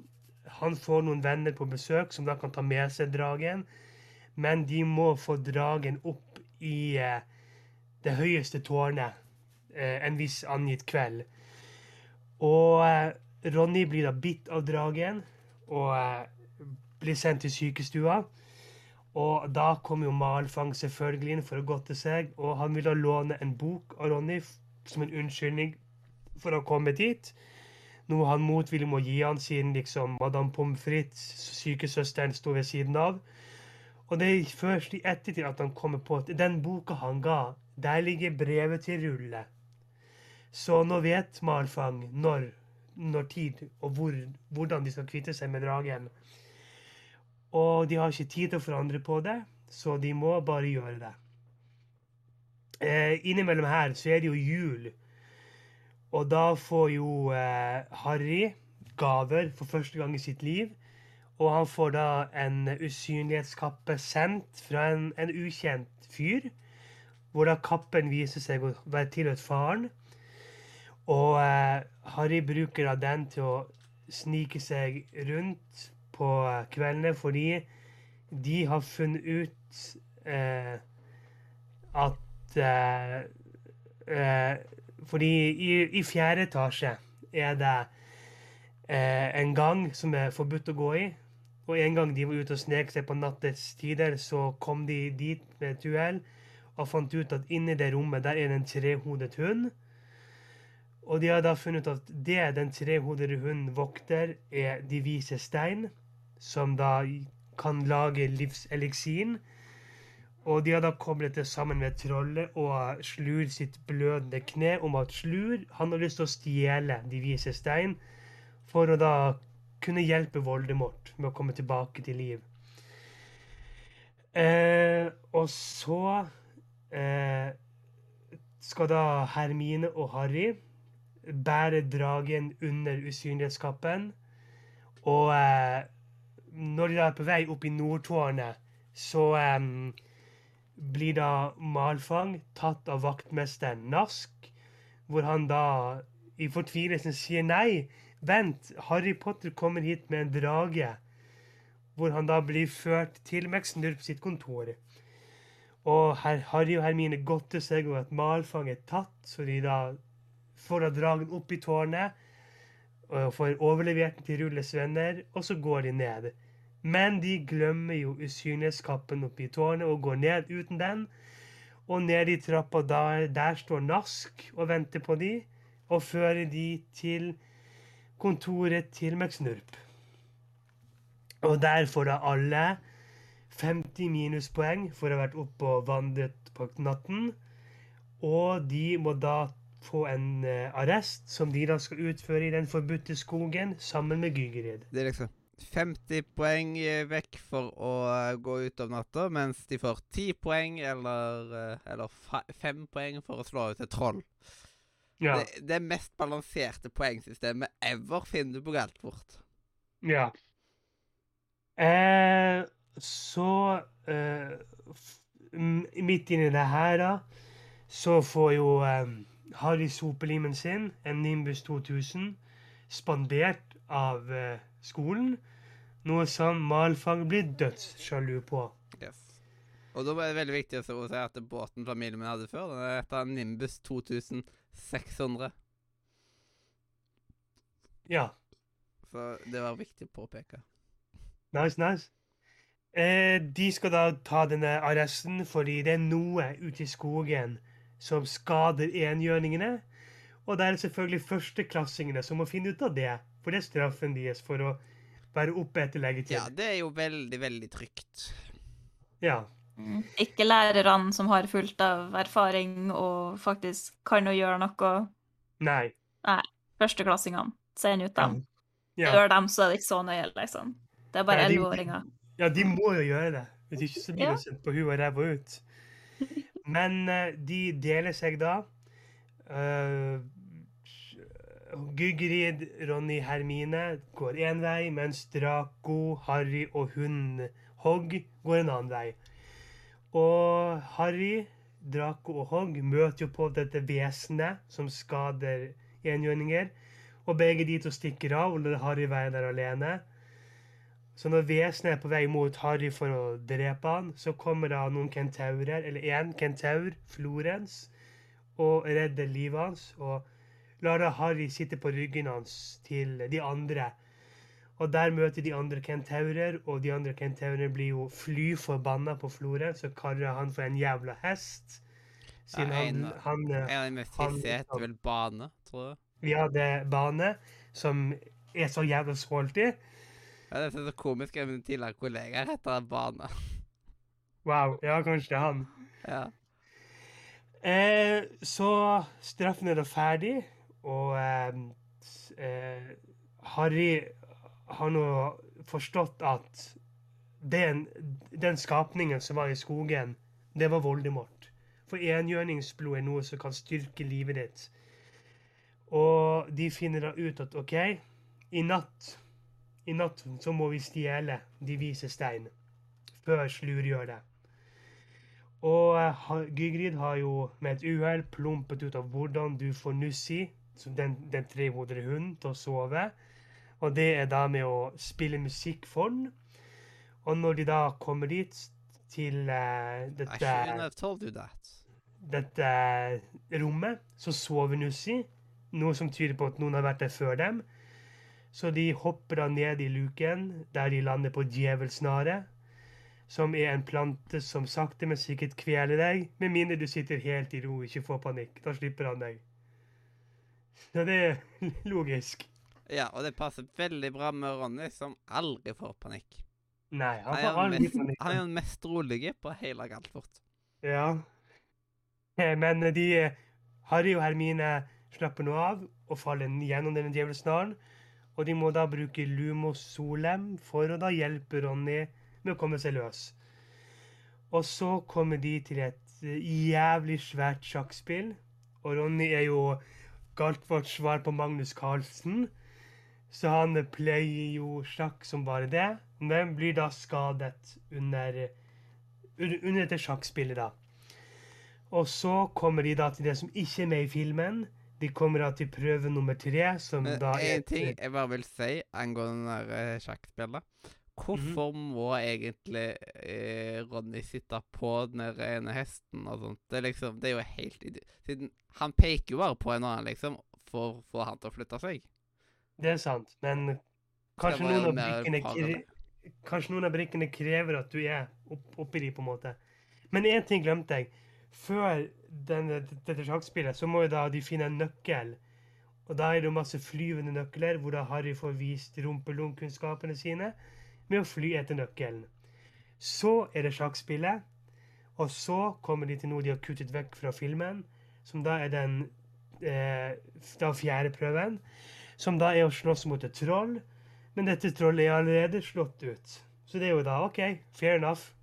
Han får noen venner på besøk som da kan ta med seg dragen. Men de må få dragen opp i eh, det høyeste tårnet eh, en viss angitt kveld. Og Ronny blir da bitt av dragen og blir sendt til sykestua. Og da kommer jo Malfang selvfølgelig inn for å godte seg, og han vil da låne en bok av Ronny som en unnskyldning for å komme dit. Noe han motvillig må gi han, siden liksom Madame Pommes frites, sykesøsteren, sto ved siden av. Og det er først i ettertid at han kommer på at den boka han ga, der ligger brevet til Rulle. Så nå vet Malfang når, når tid og hvor, hvordan de skal kvitte seg med dragen. Og de har ikke tid til å forandre på det, så de må bare gjøre det. Eh, innimellom her så er det jo jul. Og da får jo eh, Harry gaver for første gang i sitt liv. Og han får da en usynlighetskappe sendt fra en, en ukjent fyr. Hvor da kappen viser seg å være tilhørt faren. Og eh, Harry bruker da den til å snike seg rundt på kveldene fordi de har funnet ut eh, at eh, eh, Fordi i, i fjerde etasje er det eh, en gang som er forbudt å gå i. Og en gang de var ute og snek seg på nattets tider, så kom de dit med et uhell og fant ut at inni det rommet der er det en trehodet hund. Og de har da funnet ut at det den trehodede hunden vokter, er de vise stein, som da kan lage livseleksin. Og de har da koblet det sammen med trollet og Slur sitt blødende kne om at Slur han har lyst til å stjele de vise stein for å da kunne hjelpe Voldemort med å komme tilbake til liv. Eh, og så eh, skal da Hermine og Harry bære dragen under usynlighetskappen. Og eh, når de da er på vei opp i Nordtårnet, så um, blir da Malfang tatt av vaktmesteren Nask, hvor han da i fortvilelsen sier nei, vent, Harry Potter kommer hit med en drage. Hvor han da blir ført til McSnurp sitt kontor. Og her, Harry og Hermine godter seg over at Malfang er tatt, så de da får da dragen opp i tårnet og får overlevert den til Rulles venner, og så går de ned. Men de glemmer jo usynlighetskappen oppi tårnet og går ned uten den. Og ned i trappa, der, der står Nask og venter på de, og fører de til kontoret til McSnurp. Og der får da alle 50 minuspoeng for å ha vært oppe og vandret på natten. Og de må da få en eh, arrest som de da skal utføre i den forbudte skogen sammen med Gygerid. Det er liksom 50 poeng eh, vekk for å eh, gå ut om natta, mens de får 10 poeng eller, eh, eller 5 poeng for å slå ut et troll. Ja. Det, det mest balanserte poengsystemet ever finner du på Galtvort. ja. Eh, så eh, Midt inni det her, da, så får jo eh, Harry sopelimen sin, en Nimbus 2000, spandert av eh, skolen. Noe som Malfang blir dødssjalu på. Yes. Og da er det veldig viktig å si at båten familien min hadde før, den heter Nimbus 2600. Ja. Så det var viktig å påpeke. Nice, nice. Eh, de skal da ta denne arresten fordi det er noe ute i skogen som skader enhjørningene. Og det er selvfølgelig førsteklassingene som må finne ut av det. For det er straffen deres for å være oppe etter Ja, det er jo veldig, veldig trygt. Ja. Mm. Ikke lærerne som har fullt av erfaring og faktisk kan å gjøre noe. Nei. Nei. Førsteklassingene. Send ut dem. Ja. Gjør dem, så er det ikke så nøye, liksom. Det er bare elleveåringer. ja, de må jo gjøre det. Hvis ikke så blir Ja. de sendt på huet og ræva ut. Men uh, de deler seg da. Uh, Gygrid, Ronny, Hermine går én vei, mens Draco, Harry og hun Hogg går en annen vei. Og Harry, Draco og Hogg møter jo på dette vesenet som skader enhjørninger. Og begge de to stikker av og lar Harry være der alene. Så når vesenet er på vei mot Harry for å drepe han, så kommer da noen kentaurer, eller én kentaur, Florens, og redder livet hans. Og lar da Harry sitte på ryggen hans til de andre. Og der møter de andre kentaurer, og de andre kentaurene blir jo fly forbanna på Florens så kaller han for en jævla hest. Siden Ja, en- han, han eh, En av de mest fisse hissige heter vel Bane, tror jeg. Vi hadde Bane, som er så jævla salty. Ja, det er så komisk. En tidligere kollega heter Bane. Wow, ja, kanskje det er han. Ja. Eh, så straffen er da ferdig, og eh, eh, Harry har nå forstått at den, den skapningen som var i skogen, det var Voldemort. For enhjørningsblod er noe som kan styrke livet ditt. Og de finner da ut at OK, i natt i natt så må vi stjele de vise stein før Slur gjør det. Og eh, Gygrid har jo med et uhell plumpet ut av hvordan du får Nussi, som den, den trehodede hunden, til å sove. Og det er da med å spille musikk for den. Og når de da kommer dit, til I dette shouldn't have told you that. dette rommet, så sover Nussi. Noe som tyder på at noen har vært der før dem. Så de hopper da ned i luken, der de lander på djevelsnare. Som er en plante som sakte, men sikkert kveler deg. Med mindre du sitter helt i ro og ikke får panikk. Da slipper han deg. Så det er logisk. Ja, og det passer veldig bra med Ronny, som aldri får panikk. Nei, han får aldri panikk. han er jo den mest rolige på hele Galtvort. Ja. Eh, Men de Harry og Hermine slapper nå av og faller gjennom denne djevelsnaren. Og de må da bruke Lumo Solem for å da hjelpe Ronny med å komme seg løs. Og så kommer de til et eh, jævlig svært sjakkspill. Og Ronny er jo Galtvarts svar på Magnus Carlsen. Så han pleier jo sjakk som bare det, men blir da skadet under, under under dette sjakkspillet, da. Og så kommer de da til det som ikke er med i filmen. De kommer da til prøve nummer tre, som Men da er en ting jeg bare vil si angående den der eh, sjakkspillet. Hvorfor Mhm. må egentlig eh, Ronny sitte på den ene hesten og sånt? Det liksom, det er jo helt Siden han peker jo bare på en annen, liksom, for å få han til å flytte seg. Det er sant, men kanskje noen, av brikkene kanskje noen av brikkene krever at du er opp, oppi de, på en måte. Men én ting glemte jeg. Før denne, dette sjakkspillet så må jo da de finne en nøkkel. Og da er det jo masse flyvende nøkler, hvor da Harry får vist rumpelungkunnskapene sine med å fly etter nøkkelen. Så er det sjakkspillet, og så kommer de til noe de har kuttet vekk fra filmen, som da er den eh, da fjerde prøven, som da er å slåss mot et troll Men dette trollet er allerede slått ut. Så det er jo da OK, fair enough.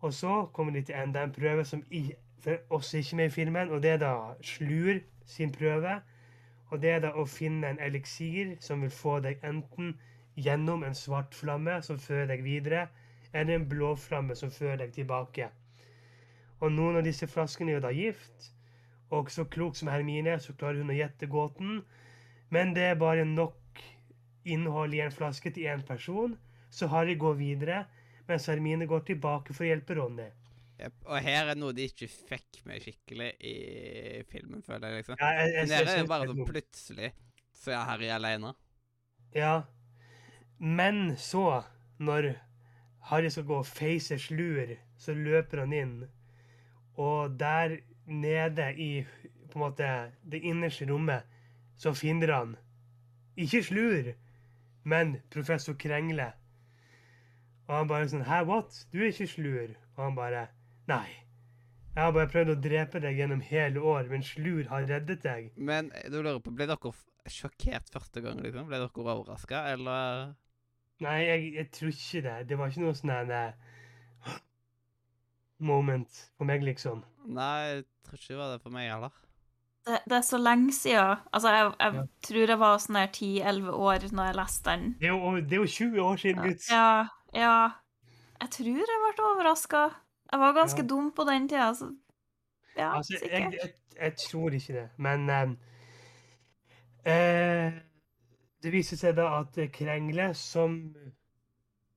Og så kommer de til enda en prøve som i, oss ikke med i filmen, og det er da Slur sin prøve. Og det er da å finne en eliksir som vil få deg enten gjennom en svart flamme som fører deg videre, eller en blå flamme som fører deg tilbake. Og noen av disse flaskene er jo da gift, og så klok som Hermine er, så klarer hun å gjette gåten. Men det er bare nok innhold i en flaske til én person, så Harry går videre, mens Hermine går tilbake for å hjelpe Ronny. Yep. Og her er noe de ikke fikk med skikkelig i filmen, føler jeg. liksom. Ja, jeg, jeg, Men her er det bare sånn plutselig så er Harry alene. Ja. Men så, når Harry skal gå og face slur, så løper han inn. Og der nede i på en måte, det innerste rommet, så finner han ikke slur, men professor Krengle. Og han bare sånn Hæ, what? Du er ikke slur. Og han bare Nei. Jeg har bare prøvd å drepe deg gjennom hele år, men slur har reddet deg. Men du lurer på, ble dere sjokkert første gang? liksom? Ble dere overraska, eller Nei, jeg, jeg tror ikke det. Det var ikke noe sånn eh, moment for meg, liksom. Nei, jeg tror ikke det var det for meg heller. Det, det er så lenge siden. Altså, jeg, jeg Ja. tror jeg var sånn her 10-11 år når jeg leste den. Det er jo, det er jo 20 år siden, gutt. Ja, ja. Jeg tror jeg ble overraska. Jeg var ganske Ja. dum på den tida, så ja, Altså, sikkert. jeg, jeg tror ikke det, men um, eh, Det viser seg da at Krengle som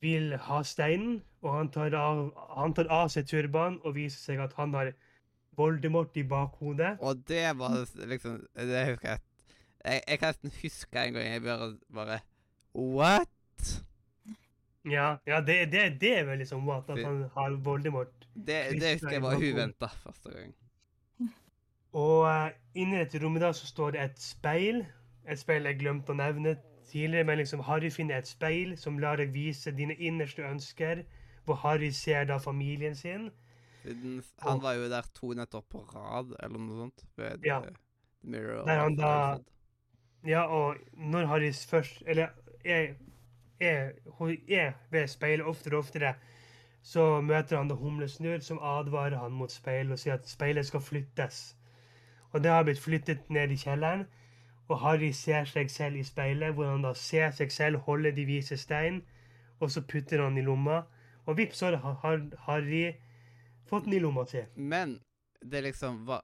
vil ha steinen, og han tar av, han tar av seg turbanen og viser seg at han har Voldemort i bakhodet. Og det var liksom Det husker jeg. Jeg, jeg kan nesten huske en gang jeg bare, bare What? Ja, ja det, det, det er vel liksom what, at han har Voldemort. Det, det Husker jeg var uventa første gang. Og uh, inni dette rommet da så står det et speil. Et speil jeg glemte å nevne tidligere, men liksom Harry finner et speil som lar deg vise dine innerste ønsker, hvor Harry ser da familien sin. Siden han var jo der to netter på rad, eller noe sånt. Ved Ja. eh, The Mirror Der han da- Ja, og når Harry først Eller er, er, er ved speilet oftere og oftere, så møter han da Humlesnurr, som advarer han mot speilet og sier at speilet skal flyttes. Og det har blitt flyttet ned i kjelleren, og Harry ser seg selv i speilet, hvor han da ser seg selv holde de vise stein, og så putter han i lomma, og vips, så har har Harry fått den i lomma si. Men det liksom var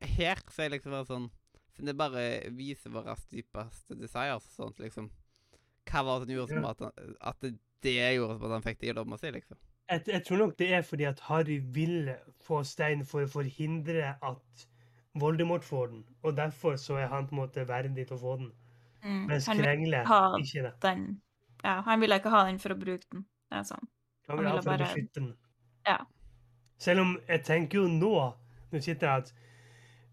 Her så er det liksom bare sånn Siden det bare viser våre dypeste desires og sånt, liksom Hva var det som gjorde som Ja. at, han, at det, det gjorde at han fikk det i lomma si, liksom? Jeg, jeg tror nok det er fordi at Harry ville få stein for å forhindre at Voldemort får den. Og derfor så er han på en måte verdig til å få den. Mm. Mens Han, Krengle ikke det. den, ja, han ville ikke ha den for å bruke den. Det er sånn. Han ville ha for å bare- beskytte den. Ja. Selv om jeg tenker jo nå, nå sitter jeg at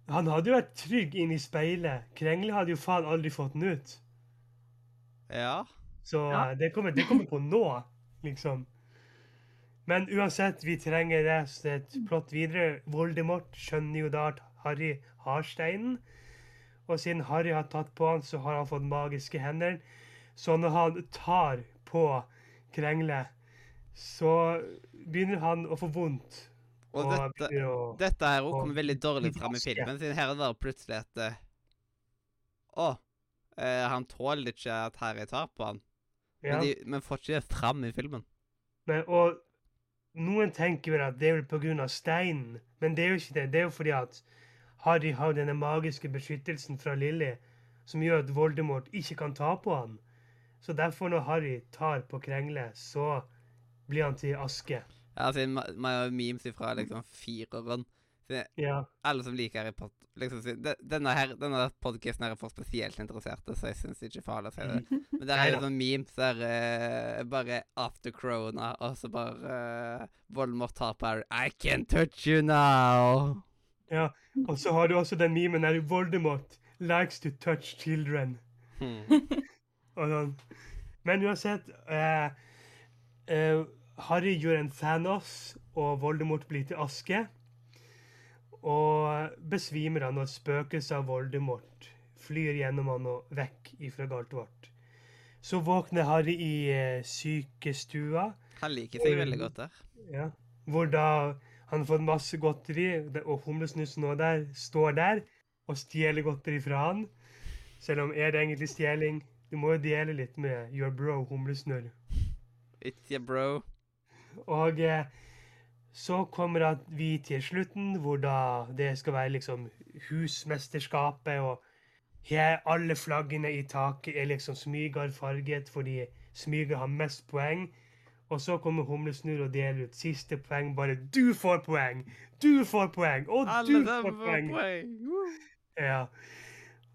han hadde jo vært trygg inne i speilet. Krengle hadde jo faen aldri fått den ut. Ja. Så Ja. eh, det, kommer, det kommer på nå, liksom. Men uansett, vi trenger det. Så det er et plott videre. Voldemort skjønner jo da at Harry har steinen. Og siden Harry har tatt på han, så har han fått magiske hender. Så når han tar på Krengle, så begynner han å få vondt. Og dette, å dette her òg kommer veldig dårlig fram i filmen, siden her er det plutselig at eh, Å, eh, han tåler ikke at Harry tar på han. ja. Men, de, men får ikke det fram i filmen. Men, og noen tenker vel at det er vel av steinen, men det er jo ikke det. Det er jo fordi at Harry har denne magiske beskyttelsen fra Lily, som gjør at Voldemort ikke kan ta på han. Så derfor, når Harry tar på Krengle, så blir han til aske. Ja, altså, man har memes ifra liksom fireren. Ja. alle som liker Harry Potter liksom, så Denne, her, denne podcasten er for spesielt interesserte, så jeg syns ikke farlig å si det. Men det er Neida. sånn memes der uh, bare after corona, og så bare uh, Voldemort tar på Harry I can't touch you now! Ja. Og så har du også den memen der Voldemort likes to touch children. Hmm. Og sånn. Men uansett eh, eh, Harry gjør en Thanos, og Voldemort blir til aske. Og besvimer han, og spøkelset av Voldemort flyr gjennom han og vekk ifra Galtvort. Så våkner Harry i eh, sykestua, Han liker seg veldig godt der. ja, hvor da han har fått masse godteri, og humlesnussen nå der står der og stjeler godteri fra han. Selv om er det egentlig stjeling? Du må jo dele litt med your bro humlesnurr. It's your bro. Og eh, så kommer vi til slutten, hvor da det skal være liksom husmesterskapet, og her alle flaggene i taket er liksom smygarfarget, fordi smyger har mest poeng. Og så kommer Humlesnurr og deler ut siste poeng. Bare 'du får poeng'! Du får poeng! Og Alle du får poeng! poeng. Ja.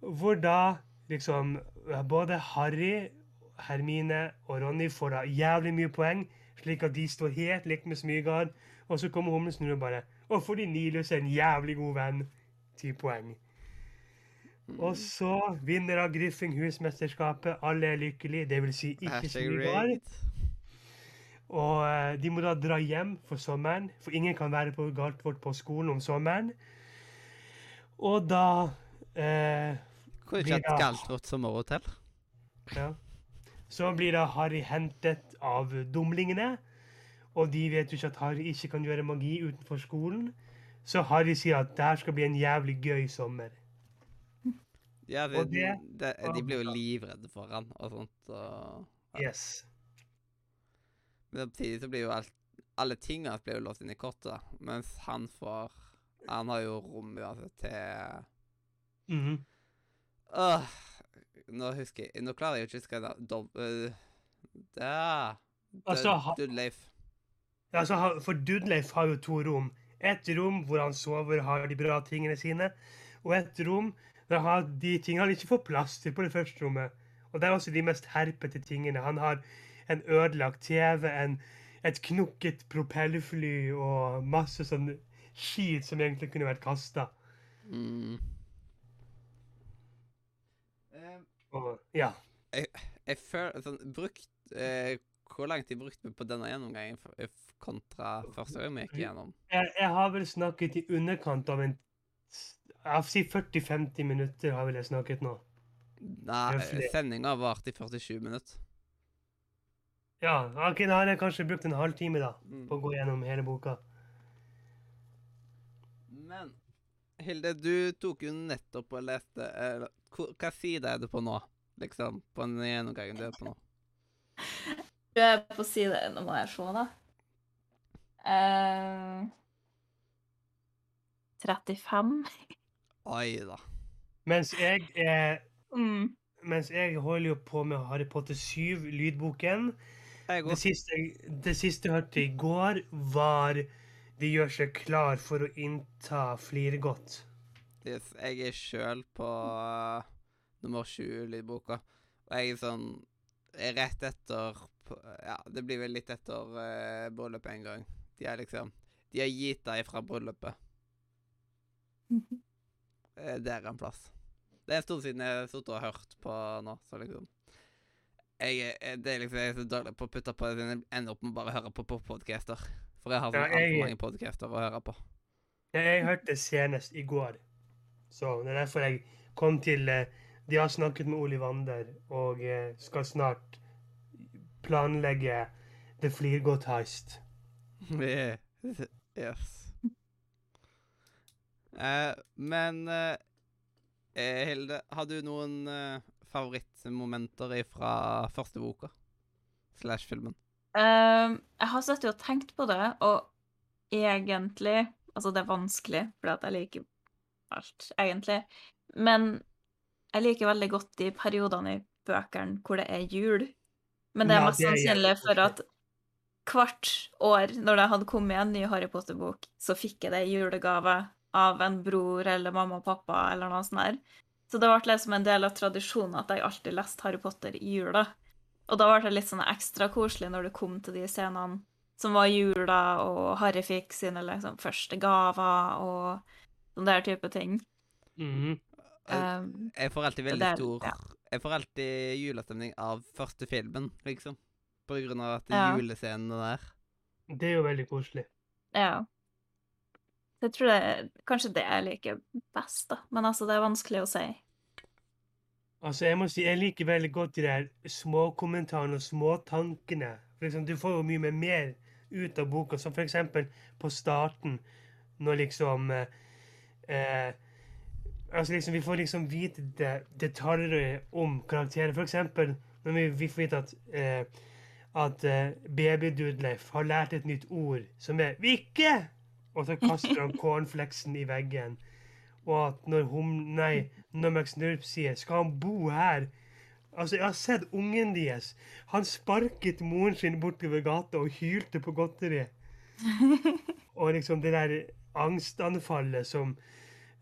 Hvor da liksom både Harry, Hermine og Ronny får da jævlig mye poeng, slik at de står helt likt med Smygard. Og så kommer Humlesnurr og bare Og fordi Nilus er en jævlig god venn, ti poeng. Og så vinner da Griffing husmesterskapet. Alle er lykkelige, det vil si ikke Smygard. Og eh, de må da dra hjem for sommeren, for ingen kan være på Galtvort på skolen om sommeren. Og da eh, ikke et galt vårt Galtvort sommerhotell. Ja. Så blir da Harry hentet av dumlingene, og de vet jo ikke at Harry ikke kan gjøre magi utenfor skolen. Så Harry sier at det her skal bli en jævlig gøy sommer. Ja, Og de, det- de, de blir jo livredde for han og sånt. Og, Ja. Yes. Men samtidig så blir jo alt Alle tingene blir jo låst inn i kortet, mens han får Han har jo rom uansett til Mhm. Åh, Nå husker jeg Nå klarer jeg jo ikke å huske. Uh, det Altså, Dudleif. Altså, for Dudleif har jo to rom. Et rom hvor han sover og har de bra tingene sine, og et rom der han har de tingene han ikke får plass til på det første rommet. Og det er også de mest herpete tingene. Han har en ødelagt TV, en, et knukket propellfly og masse sånn skit som egentlig kunne vært kasta. Mm. Eh, Og ja. jeg føler sånn Brukt eh, Hvor lang tid brukte vi på denne gjennomgangen f- kontra første gang vi gikk gjennom? Jeg, jeg har vel snakket i underkant av en Jeg si 40-50 minutter har vel jeg snakket nå. Nei, sendinga varte i 47 minutter. Ja, ok, da har jeg kanskje brukt en halvtime da, Mm. på å gå gjennom hele boka. Men Hilde, du tok jo nettopp og leste eller, Hva side er du på nå? Liksom, på den gjennomgangen du er på nå? Du er på side Nå må jeg se, da. Uh, 35. Oi da. Mens jeg, er, Mm. mens jeg holder jo på med Harry Potter 7, lydboken. Jeg Det siste, det siste jeg hørte i går, var de gjør seg klar for å innta Flirgodt. Yes, jeg er sjøl på uh, nummer 20 lydboka. Og jeg er sånn er rett etter Ja, det blir vel litt etter uh, bryllupet en gang. De er liksom De har gitt deg fra bryllupet. Eh, Det er en plass. Det er en stund siden jeg har sittet og hørt på nå, så liksom jeg, Det er liksom jeg er så dårlig på å putte på det, jeg ender opp med å bare høre på podcaster. For jeg har Ja, sånn altfor jeg- mange podcaster å høre på. Jeg, jeg hørte senest i går, så det er derfor jeg kom til eh, De har snakket med Olivander og eh, skal snart planlegge The Fliregodt Heist. Yeah. Yes. Uh, men eh, Hilde, har du noen eh, favorittmomenter fra første boka? Slash filmen? Um, jeg har sittet og tenkt på det, og egentlig Altså, det er vanskelig, fordi at jeg liker alt, egentlig. Men jeg liker veldig godt de periodene i bøkene hvor det er jul. Men det er mest sannsynlig for at hvert år, når det hadde kommet en ny Harry Potter-bok, så fikk jeg det i julegave av en bror eller mamma og pappa eller noe sånt der. Så det ble liksom en del av tradisjonen at jeg alltid leste Harry Potter i jula. Og da ble det litt sånn ekstra koselig når det kom til de scenene som var jula, og Harry fikk sine liksom, første gaver og sånn der type ting. Mhm. Eh, Um, jeg får alltid veldig er- stor ja. Jeg får alltid julestemning av første filmen, liksom. På grunn av at Ja. julescenene der. Det er jo veldig koselig. ja. Jeg tror det er kanskje det jeg liker best, da. Men altså, det er vanskelig å si. Altså, jeg må si, jeg liker veldig godt de der småkommentarene og småtankene. For liksom, du får jo mye mer- ut av boka, som eksempel på starten, når liksom eh, eh, Altså, liksom, vi får liksom vite det, detaljer om karakterer. For eksempel når vi, vi får vite at eh, at eh, baby-Dudleif har lært et nytt ord, som er 'Vikke!' Og så kaster han cornflakesen i veggen. Og at når hum... Nei, når McSnurp sier 'Skal han bo her?' Altså, jeg har sett ungen deres. Han sparket moren sin bortover gata og hylte på godteri. Og liksom det der angstanfallet som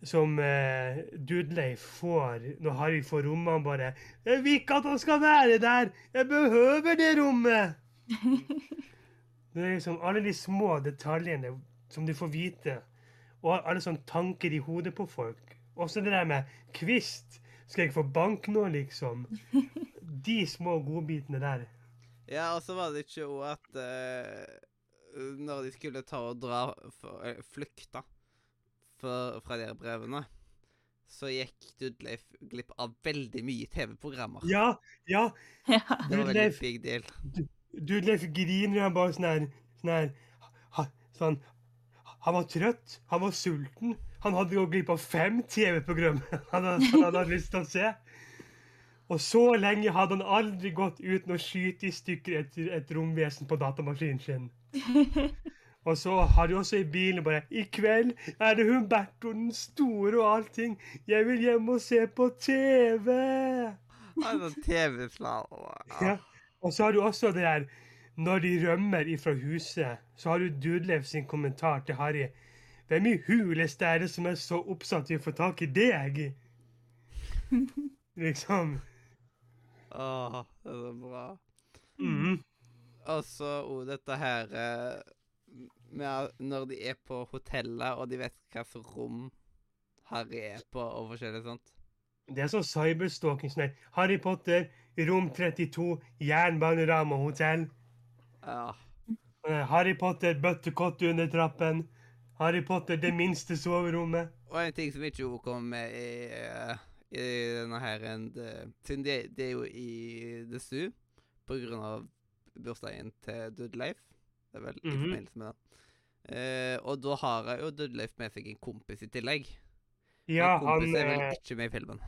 som eh, Dudley får når Harry får rommet. Han bare 'Jeg vil ikke at han skal være der! Jeg behøver det rommet!' Det er liksom alle de små detaljene som du får vite, og alle sånne tanker i hodet på folk. Også det der med kvist. Skal jeg få bank nå, liksom? De små godbitene der. Ja, og så var det ikke òg at uh, Når de skulle ta og dra for, eh, Flykta for, fra de her brevene, så gikk Dudleif glipp av veldig mye TV-programmer. Ja, ja. Ja. Det var veldig Dudleif- big deal. Dudleif griner han bare sånn her sånn her sånn, Han var trøtt, han var sulten. Han hadde gått glipp av fem TV-program han, han hadde lyst til å se. Og så lenge hadde han aldri gått uten å skyte i stykker et, et romvesen på datamaskinen sin. Og så har de også i bilen bare I kveld er det Humberto den store og allting. Jeg vil hjem og se på TV. Han var TV-slave. Ja. Og så har du også det der Når de rømmer ifra huset, så har du Dudlev sin kommentar til Harry. Hvem i huleste er det som er så oppsatt i å få tak i deg? liksom. Åh, det er så bra. Mhm. Og så òg dette her eh, med når de er på hotellet, og de vet hvilket rom Harry er på, og forskjellig sånt. Det er sånn cyberstalking. Sånn. Harry Potter, rom 32, Jernbanerama hotell. Ja. Eh, Harry Potter, bøttekott under trappen. Harry Potter, det minste soverommet. Og en ting som ikke òg kom med i, eh, i denne her Siden det- Siden de, de er jo i The Zoo på grunn av bursdagen til Dudleif. Det er vel i Mhm. forbindelse med det. Uh, og da har jeg jo Dudleif med seg en kompis i tillegg. Ja, Men han kompis er vel eh, ikke med i filmen.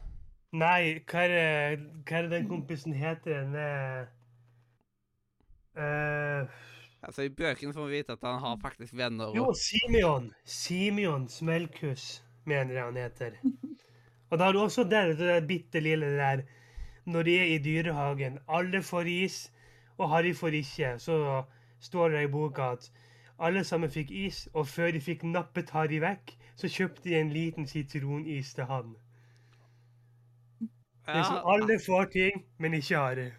Nei, hva er, hva er det den kompisen heter? Den eh, Altså, I bøkene får vi vite at han har faktisk venner. Jo, Simeon. Simeon Smelkhus, mener jeg han heter. Og da har du også der, det der bitte lille der Når de er i dyrehagen. Alle får is, og Harry får ikke. Så står det i boka at alle sammen fikk is, og før de fikk nappet Harry vekk, så kjøpte de en liten sitronis til han. Liksom alle får ting, men ikke Harry.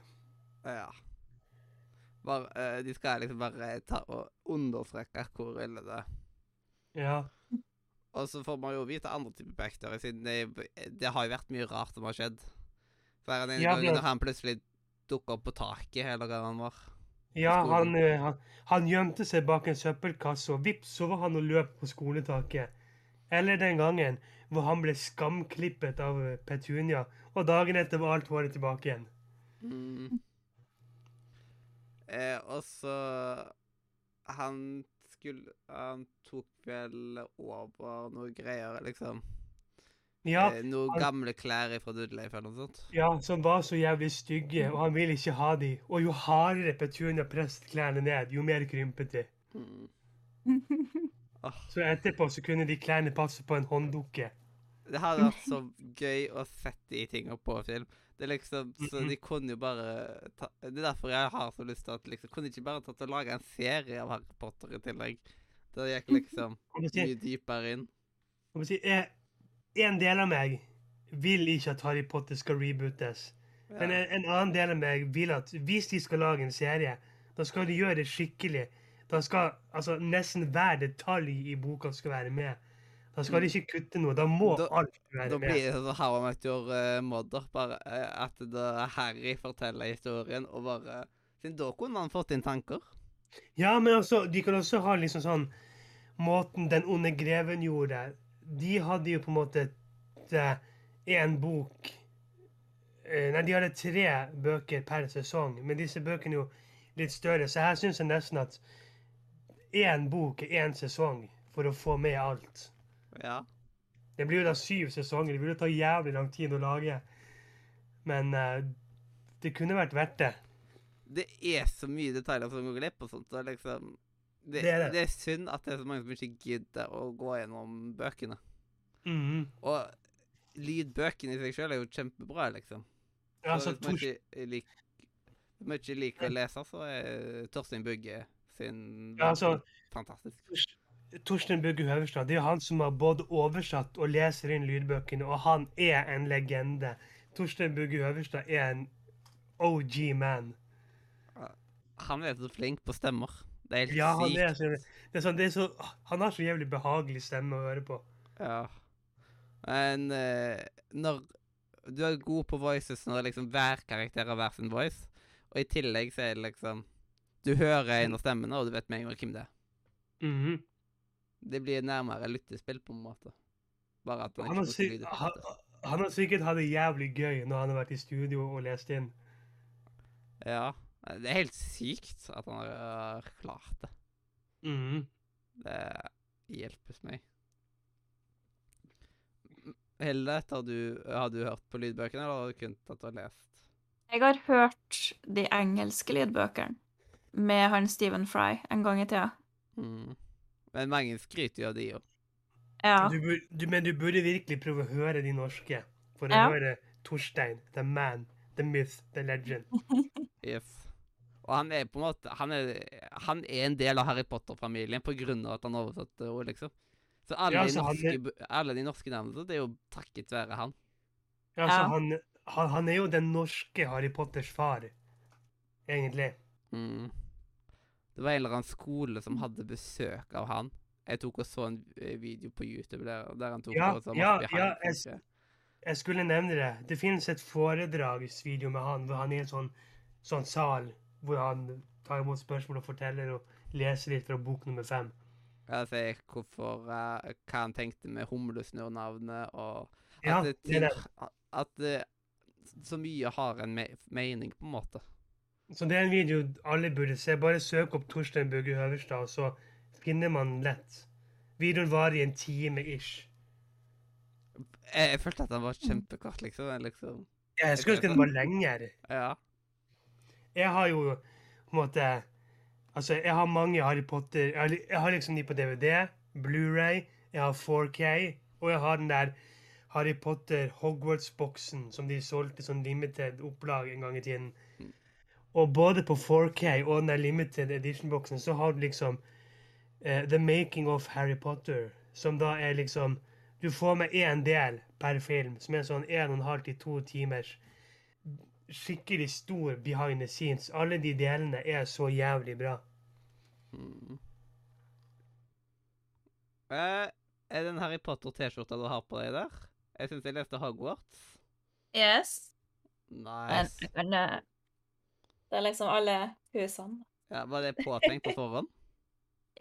Ja. Bare, eh, de skal liksom bare ta og understreke hvor ille det er. Ja. Og så får man jo vite andre typer backstory, siden det, det har jo vært mye rart som har skjedd. Hver en Ja, gang når han plutselig dukka opp på taket, hele gangen var. Ja, han, eh, han, han gjemte seg bak en søppelkasse, og vips, så var han og løp på skoletaket. Eller den gangen hvor han ble skamklippet av Petunia, og dagen etter var alt håret tilbake igjen. Mm. Eh, og så Han skulle Han tok vel over noe greier, liksom. Ja, eh, noen han- gamle klær fra Dudleif eller noe sånt. ja, som var så jævlig stygge, og han ville ikke ha de. Og jo hardere Petunia presset klærne ned, jo mer krympet de. Mm. Så etterpå så kunne de klærne passe på en hånddukke. Det hadde vært så gøy å sette de tinga på film. Det er liksom, Så de kunne jo bare ta, Det er derfor jeg har så lyst til at liksom Kunne ikke bare tatt og laga en serie av Harry Potter i tillegg? Det gikk liksom det sier- mye dypere inn. Må si, jeg, En del av meg vil ikke at Harry Potter skal rebootes. Men en, en annen del av meg vil at hvis de skal lage en serie, da skal de gjøre det skikkelig. Da skal altså, nesten hver detalj i boka skal være med. Da skal de ikke kutte noe. Da må Da- alt være Da med. blir det sånn How I Met Your Mother. Bare eh, at da Harry forteller historien, og bare Siden da kunne han fått inn tanker. Ja, men altså, de kan også ha liksom sånn Måten Den onde greven gjorde De hadde jo på en måte én bok eh, Nei, de hadde tre bøker per sesong, men disse bøkene er jo litt større, så her syns jeg nesten at én bok er én sesong for å få med alt. Ja. Det blir jo da syv sesonger. Det ville ta jævlig lang tid å lage. Men uh, det kunne vært verdt det. Det er så mye detaljer som går glipp og sånt. Så liksom, det, Det er det. det er synd at det er så mange som ikke gidder å gå gjennom bøkene. Mhm. Og lydbøkene i seg sjøl er jo kjempebra, liksom. Ja, Så altså, hvis man ikke lik- liker å lese, så er Torstein Bugge sin Ja, altså- fantastisk. Torstein Bugge Høverstad det er jo han som har både oversatt og leser inn lydbøkene, og han er en legende. Torstein Bugge Høverstad er en OG man. Han er så flink på stemmer. Det er helt Ja, han sykt. er, så, det er sånn, det er så, han har så jævlig behagelig stemme å høre på. Ja. Men eh, når Du er god på voices når liksom hver karakter har hver sin voice, og i tillegg så er det liksom Du hører en av stemmene, og du vet med en gang hvem det er. Mhm. Det blir nærmere lyttespill, på en måte. Bare at han, ikke han, han har sikkert hatt det jævlig gøy når han har vært i studio og lest inn. Ja. Det er helt sykt at han har klart det. Mhm. Det hjelpes meg. M- Helle, har du, har du hørt på lydbøkene, eller har du kun tatt og lest? Jeg har hørt de engelske lydbøkene med han Stephen Fry en gang i tida. Mm. Men mange skryter jo av de jo. Ja. Du, du, men du burde virkelig prøve å høre de norske. For å Ja. høre Torstein, the man, the myth, the legend. Yes. Og han er på en måte Han er, han er en del av Harry Potter-familien på grunn av at han oversatte ord, liksom. Så alle, Ja, de, så han norske, er- alle de norske navnene, det er jo takket være han. Ja, altså, Ja. han, han, han er jo den norske Harry Potters far, egentlig. Mm. Det var en eller annen skole som hadde besøk av han. Jeg tok og så en eh, video på YouTube der, der han tok Ja, og så ja, ja, jeg Jeg skulle nevne det. Det finnes et foredragsvideo med han hvor han er i en sånn, sånn sal hvor han tar imot spørsmål og forteller og leser litt fra bok nummer fem. Sier hvorfor, uh, hva han tenkte med humlesnurr-navnet, og at, Ja, det ting, at eh, så mye har en me mening, på en måte. Så det er en video alle burde se. Bare søk opp Torstein Bugge Høverstad, så finner man lett. Videoen varer i en time ish. Jeg, jeg følte at den var kjempekort, liksom. liksom Jeg skulle ønske den var lengre. ja. Jeg har jo på en måte Altså, jeg har mange Harry Potter Jeg har, jeg har liksom de på DVD, Blu-ray, jeg har 4K, og jeg har den der Harry Potter Hogwarts-boksen som de solgte sånn limited opplag en gang i tiden. Og både på 4K og den limited edition-boksen så har du liksom uh, The Making of Harry Potter, som da er liksom Du får med én del per film, som er sånn en og en halv til to timers skikkelig stor behind the scenes. Alle de delene er så jævlig bra. Mm. Uh, er det en Harry Potter-T-skjorta du har på deg der? Jeg syns jeg leste Hogwarts. Yes. Nice. And, and, eh, Det er liksom alle husene. Ja, var det påtenkt på forhånd?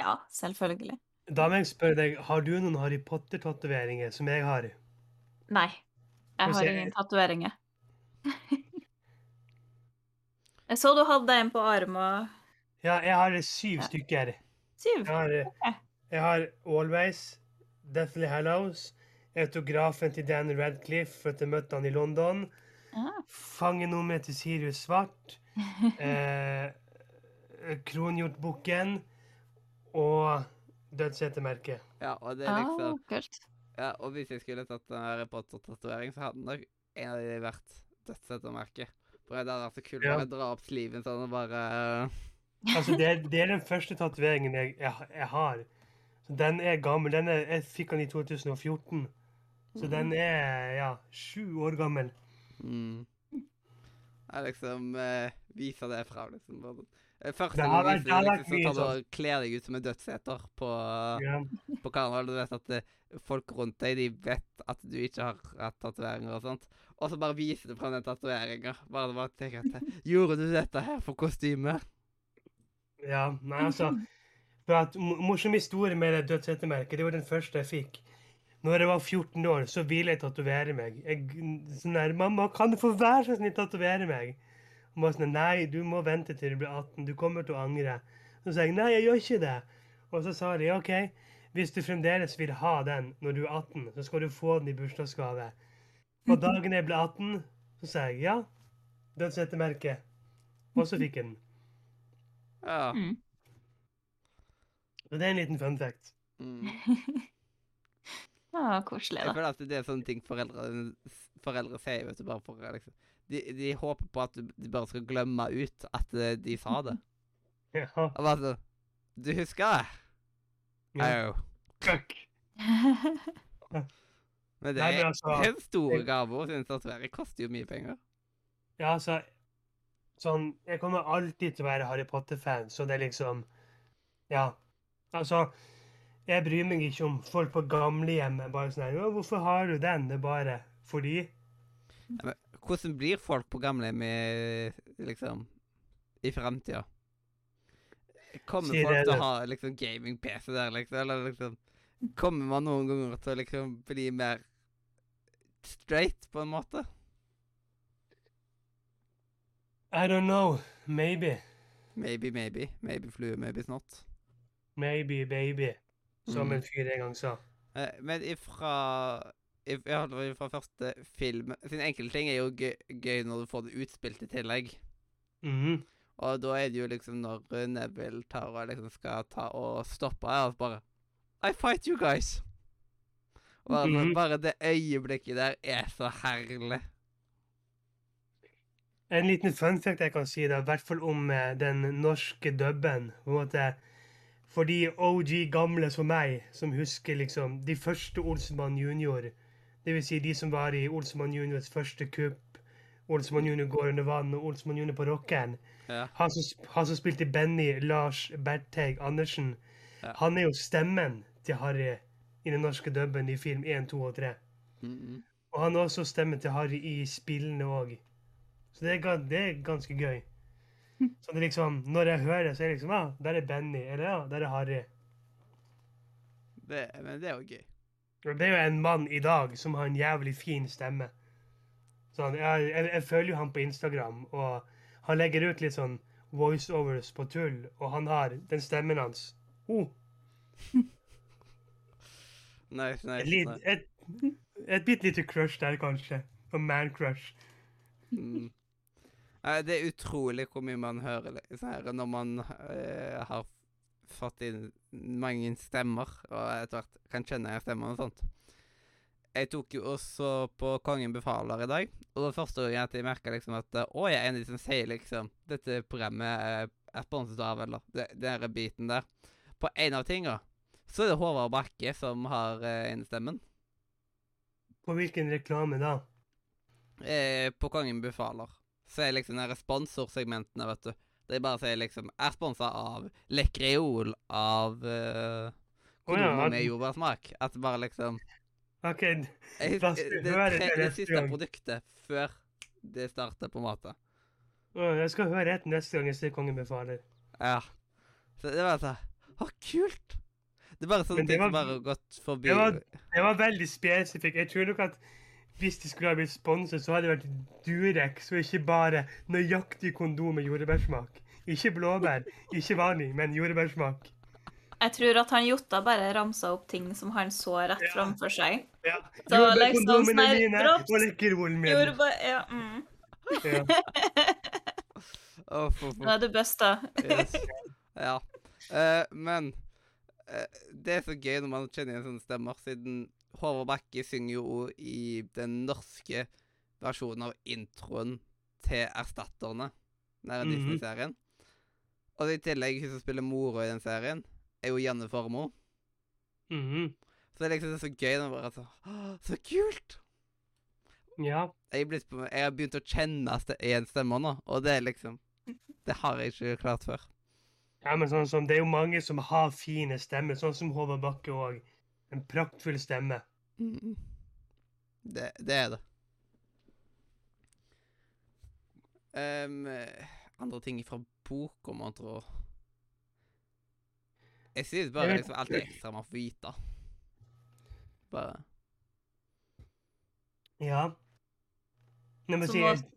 Ja, selvfølgelig. Da må jeg spørre deg, har du noen Harry Potter-tatoveringer som jeg har? Nei. Jeg har ingen tatoveringer. Jeg så du hadde en på armen og Ja, jeg har syv stykker. Syv. Jeg har, jeg har Always, Deathly Hallows, autografen til Dan Radcliffe for at jeg møtte han i London, Ah. fangenummeret til Sirius Svart, eh, Kronhjortbukken og dødshetemerket. Ja, og det er Ah, liksom kult. Ja, og hvis jeg skulle tatt en Harry Potter-tatovering, så hadde nok en av de vært dødsettermerket. For det hadde vært så kult Ja. å dra opp sliven sånn og bare Altså, det, er- det er den første tatoveringen jeg, jeg, jeg har. Så den er gammel. Den er, jeg fikk den i 2014. Så den er ja, sju år gammel. mm. Jeg liksom eh, det liksom. Bare, eh, Først Det når har du vært- viser det har det, liksom, mye så tar du sånn. kler deg ut som en dødseter på, Ja. på karneval. Du vet at eh, folk rundt deg de vet at du ikke har hatt tatoveringer og sånt. Og så bare viser du fram den tatoveringa. Bare, bare tenk at Gjorde du dette her for kostyme? ja. Nei, altså for at, Morsom historie med det dødshettemerket. Det var den første jeg fikk. Når jeg var 14 år, så ville jeg tatovere meg. Jeg, sånn der, 'Mamma, kan du få være så snill tatovere meg?' Hun var sånn 'Nei, du må vente til du blir 18. Du kommer til å angre.' Så sa jeg 'Nei, jeg gjør ikke det'. Og så sa de 'OK, hvis du fremdeles vil ha den når du er 18, så skal du få den i bursdagsgave'. Og dagen jeg ble 18, så sa jeg 'ja'. Dødsrettemerke. Og så fikk jeg den. Ja. Mm. Så det er en liten fun fact. Mm. Ja, koselig, da. Jeg føler at det er sånne ting foreldre, foreldre sier, vet du, bare for liksom de, de håper på at de bare skal glemme ut at eh, de sa det. Ja. Og bare sånn Du husker det? ja. Fuck. Men det er altså, en stor det- gave, og at tatovering koster jo mye penger. Ja, altså Sånn Jeg kommer alltid til å være Harry Potter-fan, så det er liksom Ja. Altså Jeg bryr meg ikke om folk på gamlehjemmet bare sånn her «Å, 'Hvorfor har du den?' Det er bare fordi Hvordan blir folk på gamlehjem liksom i framtida? Kommer Sier folk til å ha liksom gaming-PC der, liksom? Eller liksom Kommer man noen ganger til å liksom bli mer straight, på en måte? I don't know. Maybe. Maybe, maybe. Maybe flue, maybe snott. Maybe baby. Som Mm. en fyr en gang sa. Eh, men ifra var ifra første film Siden enkelte ting er jo gøy, når du får det utspilt i tillegg. Mhm. Og da er det jo liksom når eh, Neville tar og liksom skal ta og stoppe her, og bare I fight you guys. Og altså, Mhm. bare det øyeblikket der er så herlig. En liten fun fact jeg kan si, da, i hvert fall om eh, den norske dubben. på en måte, For de OG gamle som meg, som husker liksom de første Olsenmann junior, dvs. Si de som var i Olsenmann juniors første kupp, Olsenmann junior går under vann og Olsenmann junior på rockeren. Ja. Han som, han som spilte Benny, Lars Bertheig Andersen, Ja. han er jo stemmen til Harry i den norske dubben i film 1, 2 og 3. Mm Og han er også stemmen til Harry i spillene òg. Så det er, det er ganske gøy. Så det er liksom, når jeg hører det, så er det liksom ah, der er Benny. Eller ja, der er Harry. det, men det er jo gøy. Det er jo en mann i dag som har en jævlig fin stemme. Sånn, jeg, jeg, jeg følger jo han på Instagram, og han legger ut litt sånn voiceovers på tull, og han har den stemmen hans. Oh, Nice, nice. et, lit, nice. et, et bitte lite crush der, kanskje. Og man-crush. Mm. Det er utrolig hvor mye man hører her når man uh, har fått inn mange stemmer, og etter hvert kan kjenne stemmene og sånt. Jeg tok jo også på Kongen befaler i dag, og det første gangen at jeg merka liksom at eh, Å, jeg er en av de som sier liksom Dette programmet er, sponset av, eller den biten der. På en av tinga så er det Håvard Bakke som har eh. På hvilken reklame da? eh, på Kongen befaler, så er liksom den responsorsegmentene, vet du. De bare sier liksom Er sponsa av Lekreol av uh, Å kondomer at- med jordbærsmak. At bare liksom OK, jeg, det, tre, det det siste produktet før det starter, på en måte. Jeg skal høre etter neste gang jeg ser Kongen befaler. Ja. Så det var sånn Å, kult! Det er bare sånne det ting som bare har gått forbi. det var- Det var veldig spesifikt. Jeg tror nok at hvis de skulle ha blitt sponset, så hadde det vært Durex, og ikke bare nøyaktig kondom med jordbærsmak. Ikke blåbær, ikke vanlig, men jordbærsmak. Jeg tror at han Jotta bare ramsa opp ting som han så rett Ja. framfor seg. Ja. Så liksom sånn her, mine drops, og lekkerollen min. Jordbær Ja, mm. Ja. oh, for, Nå er det busta. Yes. Ja. Uh, men uh, det er så gøy når man kjenner igjen sånne stemmer, siden Håvard Bakke synger jo i den norske versjonen av introen til Erstatterne, den der -hmm. Disney-serien. Og i tillegg, hun som spiller mora i den serien, er jo Janne Formoe. Mhm. Så det er liksom så gøy når bare så Så kult! ja. Jeg, blitt jeg har begynt å kjenne igjen stemmer nå, og det er liksom Det har jeg ikke klart før. Ja, men sånn som, Det er jo mange som har fine stemmer, sånn som Håvard Bakke òg. En praktfull stemme. Mm. Det, det er det. Um, andre ting fra boka, man tror Jeg synes bare det er liksom alt det ekstra man får vite. Bare Ja. Så si, må-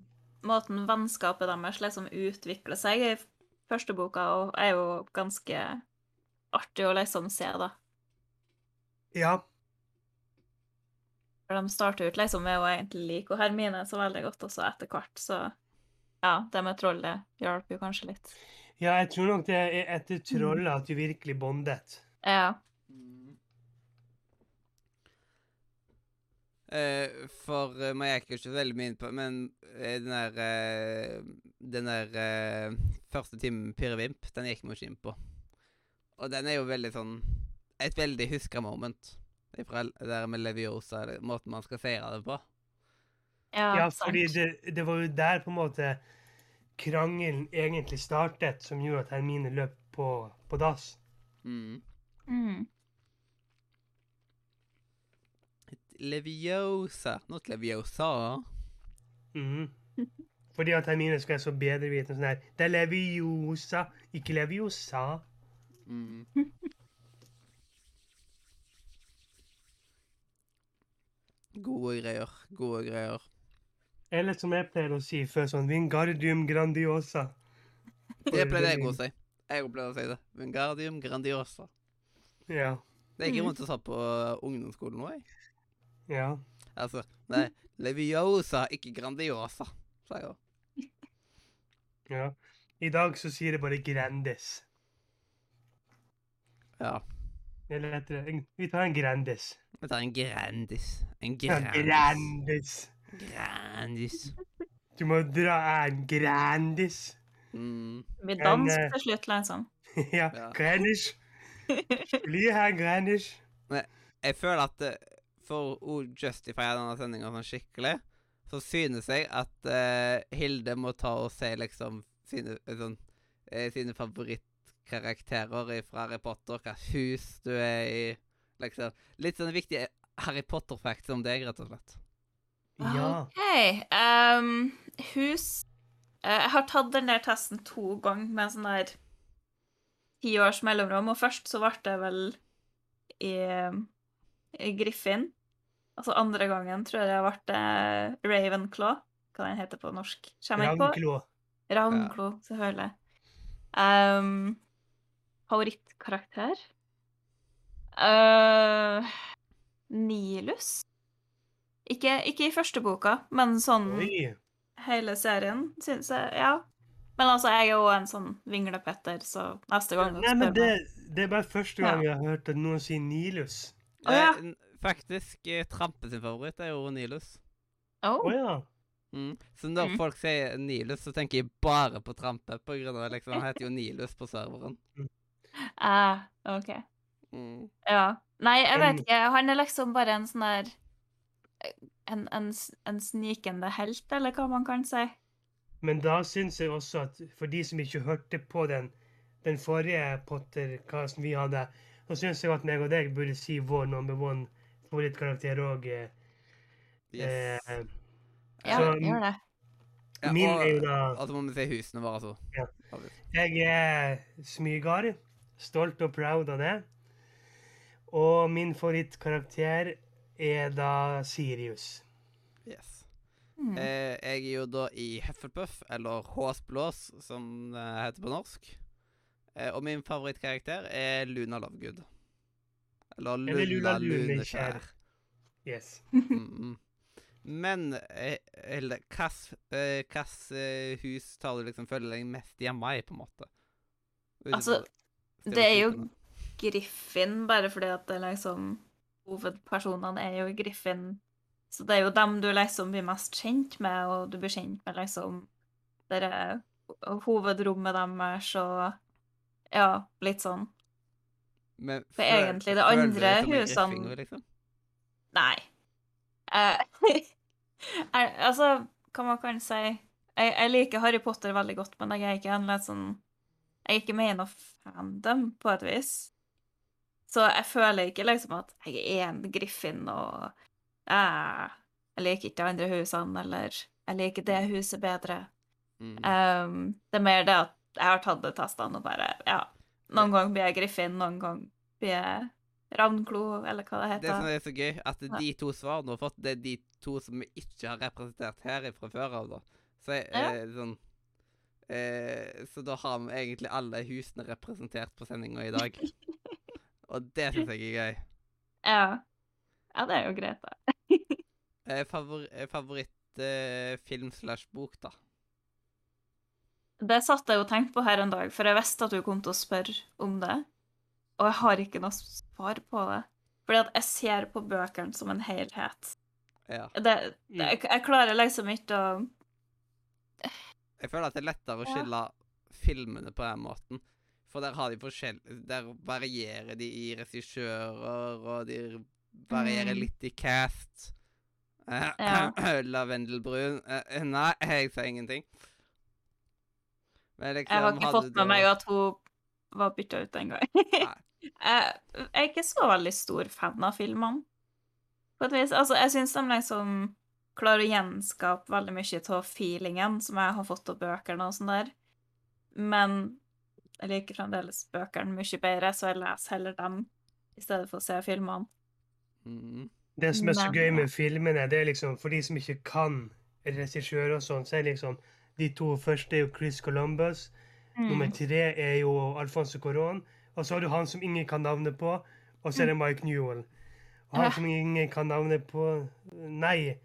Måten vennskapet deres liksom utvikler seg i første boka, er jo ganske artig å liksom se, da. Ja. For de starter ut liksom med å egentlig like og Hermine så veldig godt også etter hvert, så ja, det med trollet hjalp jo kanskje litt. ja, jeg tror nok det er etter trollet at du virkelig bondet. Ja. Eh, for uh, man gikk jo ikke veldig mye inn på Men eh, den der eh, Den der første timen med Pirre Vimp, den gikk vi ikke inn på. Og den er jo veldig sånn Et veldig huska moment. Fra det der med Leviosa, måten man skal feire det på. Ja, Ja, sant. fordi det, det var jo der på en måte krangelen egentlig startet, som gjorde at Hermine løp på, på dass. Mm. Mm. Leviosa, not Leviosa. Mm. Fordi at Hermine skal være så bedrevitende sånn her Det er Leviosa, ikke Leviosa. Mm. Gode greier. Gode greier. Eller som jeg pleier å si før sånn Vingardium grandiosa. Det pleide jeg å si. Jeg pleide å si det. Vingardium grandiosa. Ja. Det gikk jeg rundt og sa på ungdomsskolen nå, jeg. Ja. Altså, nei, Leviosa, ikke Grandiosa, sa jeg òg. ja. I dag så sier det bare Grandis. Ja. Eller etter, lettere. Vi tar en Grandis. Vi tar en Grandis. En Grandis. Grandis. Grandis. Du må dra en Grandis. Mm. Vi danser eh, til slutt, liksom. ja, Ja. Grandis. Bli her, Grandis. Jeg føler at eh, for å justify denne sendinga sånn skikkelig, så synes jeg at uh, Hilde må ta og si liksom sine, sånn, eh, sine favorittkarakterer fra Harry Potter, hva hus du er i, liksom. Litt sånn viktige Harry Potter-facts om deg, rett og slett. Ja. OK. Um, hus Eh, Jeg har tatt den der testen to ganger med sånn der ti års mellomrom, og først så ble det vel i, i Griffin. Altså andre gangen tror jeg det ble Ravenclaw, hva den heter på norsk. Kommer jeg på? Ravnklo. Ravnklo, selvfølgelig. Um, favorittkarakter? Uh, Nilus? Ikke, ikke i første boka, men sånn Oi. hele serien, syns jeg. Ja. Men altså, jeg er jo en sånn vinglepetter, så neste gang Nei, men det, det er bare første gang jeg har hørt at noen si Nilus. Å, ja. Eh, faktisk, eh, Trampe sin favoritt er jo Nilus. Å oh. ja. Mm. Så når Mm. folk sier Nilus, så tenker jeg bare på Trampe, på grunn av liksom, han heter jo Nilus på serveren. Ah, OK. Mm. Ja. Nei, jeg vet ikke. Han er liksom bare en sånn der en, en, en snikende helt, eller hva man kan si. Men da syns jeg også at for de som ikke hørte på den, den forrige Potter-casten vi hadde, så syns jeg at meg og deg burde si vår number one favorittkarakter òg. Eh, Yes. Ja, Så, gjør det. Ja, og, er jo da og så må vi si husene våre, altså. Ja. Jeg er smygar. Stolt og proud av det. Og min favorittkarakter er da Sirius. Yes. Mm. Eh, jeg er jo da i Hufflepuff, eller Håsblås, som det heter på norsk. Eh, og min favorittkarakter er Luna Lovegood. Eller Eller Luna Luna Luneskjær. Yes. Mm -mm. Men eh, Hilde, hvilket eh, hus tar du liksom føler deg mest hjemme i, på en måte? Ut Altså, det er jo. Griffin, bare fordi at det liksom Hovedpersonene er jo Griffin. Så det er jo dem du liksom blir mest kjent med, og du blir kjent med liksom dere hovedrommet deres og Ja, litt sånn. Men for egentlig det andre husene- liksom? Nei. Eh, altså, hva man kan si jeg, jeg liker Harry Potter veldig godt, men jeg er ikke en litt sånn Jeg er ikke med i noe fandom, på et vis. Så jeg føler ikke liksom at jeg er en Griffin og eh, Jeg liker ikke de andre husene, eller jeg liker det huset bedre. Mm. Um, det er mer det at jeg har tatt det testene og bare Ja, noen ganger blir jeg Griffin, noen ganger blir jeg Ravnklo, eller hva det heter. Det som er så gøy, at de to svarene du har fått, det er de to som vi ikke har representert her fra før av, da. Så jeg, Ja. eh, sånn eh, Så da har vi egentlig alle husene representert på sendinga i dag. Og det syns jeg er gøy. Ja. ja, det er jo greit, da. Favor Favorittfilm eh, Favorittfilm slash bok, da? Det satt jeg og tenkte på her en dag, for jeg visste at du kom til å spørre om det. Og jeg har ikke noe svar på det. Fordi at jeg ser på bøkene som en helhet. Ja. Det, det, jeg, jeg klarer liksom ikke å Jeg føler at det er lettere å Ja. skille filmene på den måten. For der har de forskjell... Der varierer de i regissører, og de varierer Mm. litt i cast. Eh, Ja. Lavendelbrun eh, Nei, jeg sa ingenting. Men liksom Jeg har ikke fått med meg at hun var bytta ut en gang. Jeg, jeg er ikke så veldig stor fan av filmene. På et vis. Altså, jeg syns de liksom klarer å gjenskape veldig mye av feelingen som jeg har fått av bøkene og sånn der. Men jeg liker fremdeles bøkene mye bedre, så jeg leser heller dem i stedet for å se filmene. Mm. Det som er så gøy med filmene, det er liksom for de som ikke kan regissør og sånn, så er liksom de to første er jo Chris Columbus. Nummer Mm. tre er jo Alfonso Coron. Og så har du han som ingen kan navnet på, og så er det Mike Newell. Og han Ja. som ingen kan navnet på Nei,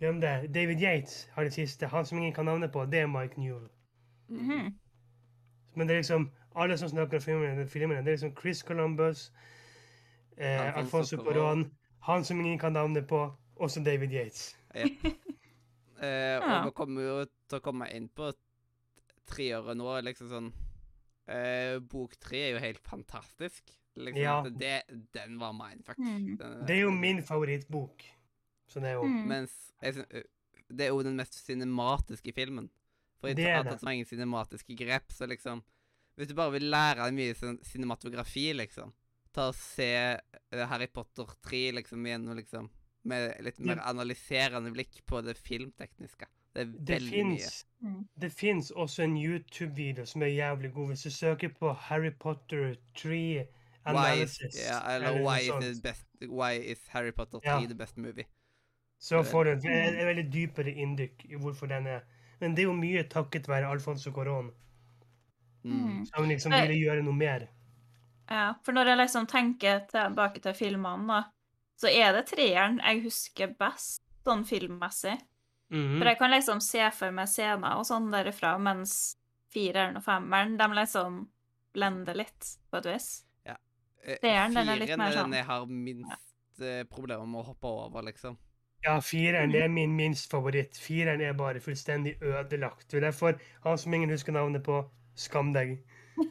glem det. David Yates har det siste. Han som ingen kan navnet på, det er Mike Newell. Mhm. Men det er liksom alle som snakker om filmene, filmene det er liksom Chris Columbus, eh, Alfonso Cuarón. Han som ingen kan navnet på, også David Yates. Eh, Ja. Og vi kommer jo til å komme inn på treåret nå. liksom sånn eh, Bok tre er jo helt fantastisk. Liksom, Ja. det, Den var mindfuck. Mm. Den- Det er jo min favorittbok. Så det er jo Mm. Mens jeg det er jo den mest cinematiske filmen. For jeg har tatt så mange cinematiske grep, så liksom Hvis du bare vil lære deg mye cinematografi, liksom Ta og se Harry Potter 3 liksom igjennom, liksom. Med litt mer analyserende blikk på det filmtekniske. Det er Det veldig fins Mm. Det fins også en YouTube-video som er jævlig god. Hvis du søker på Harry Potter 3 mye. Why analysis, eller eller why is, best, why is Harry Potter 3 yeah. the best movie? så får du et veldig dypere inndykk i hvorfor den er Men det er jo mye takket være Alfonso Corón. Mm. som liksom Eh. ville gjøre noe mer. Ja, for når jeg liksom tenker tilbake til filmene, da, så er det treeren jeg husker best, sånn filmmessig. Mhm. For jeg kan liksom se for meg scener og sånn derifra, mens fireren og femmeren, de liksom blender litt, på et vis. Eh, Treeren, den er litt fireren er den sånn- jeg har minst ja. problemer med å hoppe over, liksom. Ja, fireren det er min minst favoritt. Fireren er bare fullstendig ødelagt. Det er derfor han som ingen husker navnet på, skam deg.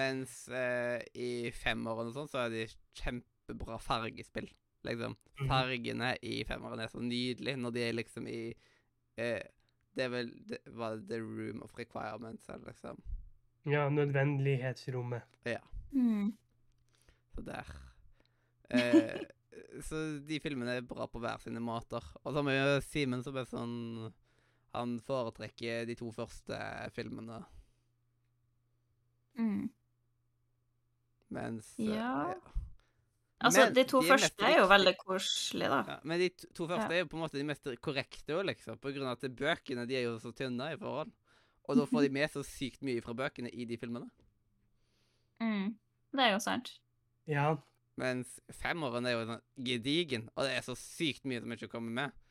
Mens eh, i femårene og sånn, så er de kjempebra fargespill. Liksom. Mhm. Fargene i femmeren er så nydelige når de er liksom i eh, Det er vel det, var det The Room of Requirements, eller liksom. Ja, nødvendighetsrommet. Mm. Så der. Eh, så de filmene er bra på hver sine måter. Og så har vi jo Simen som er sånn Han foretrekker de to første filmene, Mm. mens ja. Ja. Altså, Men de to de er første er jo veldig koselige, da. Ja, men de to, to første Ja. er jo på en måte de mest korrekte òg, liksom. På grunn av at bøkene de er jo så tynne i forhold. Og da får de med så sykt mye fra bøkene i de filmene. Mm. Det er jo sant. Ja, Mens femåren er jo sånn gedigen, og det er så sykt mye som ikke kommer med.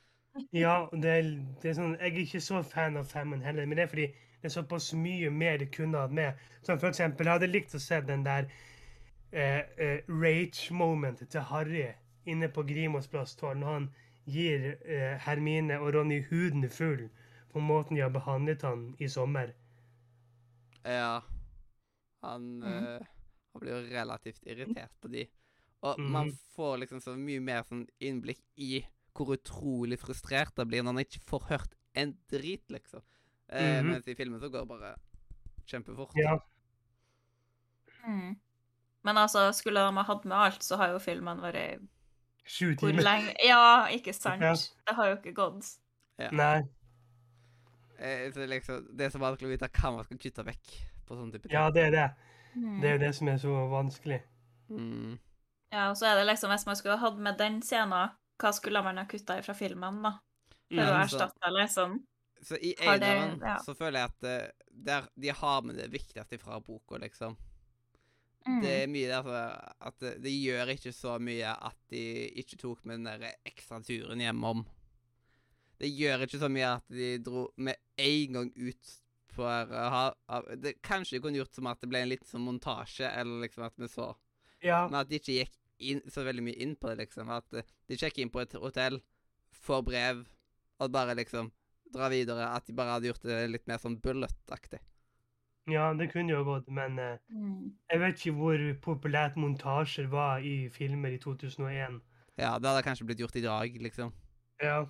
ja det, er, det er sånn Jeg er ikke så fan av femmen heller, men det er fordi det er såpass mye mer de kunne hatt med. Som for eksempel, jeg hadde likt å se den der eh, eh, rage-momentet til Harry inne på Grimos plass 12, når han gir eh, Hermine og Ronny huden full på måten de har behandlet han i sommer. Ja. Han, mm. øh, han blir jo relativt irritert på de. Og man Mhm. får liksom så mye mer sånn innblikk i hvor utrolig frustrert han blir når han ikke får hørt en drit, liksom. Eh, Mhm. Mens i filmen så går det bare kjempefort. Ja, Mm. Men altså, skulle de ha hatt med alt, så har jo filmen vært sju Hvor timer. lenge Ja, ikke sant? Ja. Det har jo ikke gått. Nei. Eh, så liksom, det er så vanskelig å vite hva man skal kutte vekk på sånn type ting. Ja, det er det. Mm. Det er jo det som er så vanskelig. Mm. Ja, og så er det liksom, hvis man skulle ha hatt med den scenen, hva skulle man ha kutta fra filmen, da? For å Mm, så- erstatte, liksom. Så i eneren ja. så føler jeg at eh, der, de har med det viktigste fra boka, liksom. Mm. Det er mye der så at det, det gjør ikke så mye at de ikke tok med den der ekstra turen hjemom. Det gjør ikke så mye at de dro med en gang ut på å ha av- det, Kanskje de kunne gjort som at det ble en liten sånn montasje, eller liksom at vi så Ja. Men at de ikke gikk inn, så veldig mye inn på det, liksom. At eh, de sjekker inn på et hotell, får brev, og bare liksom drar videre. At de bare hadde gjort det litt mer sånn bullet-aktig. ja, det kunne jo gått, men eh, Mm. jeg vet ikke hvor populært montasjer var i filmer i 2001. Ja, det hadde kanskje blitt gjort i dag, liksom. Ja.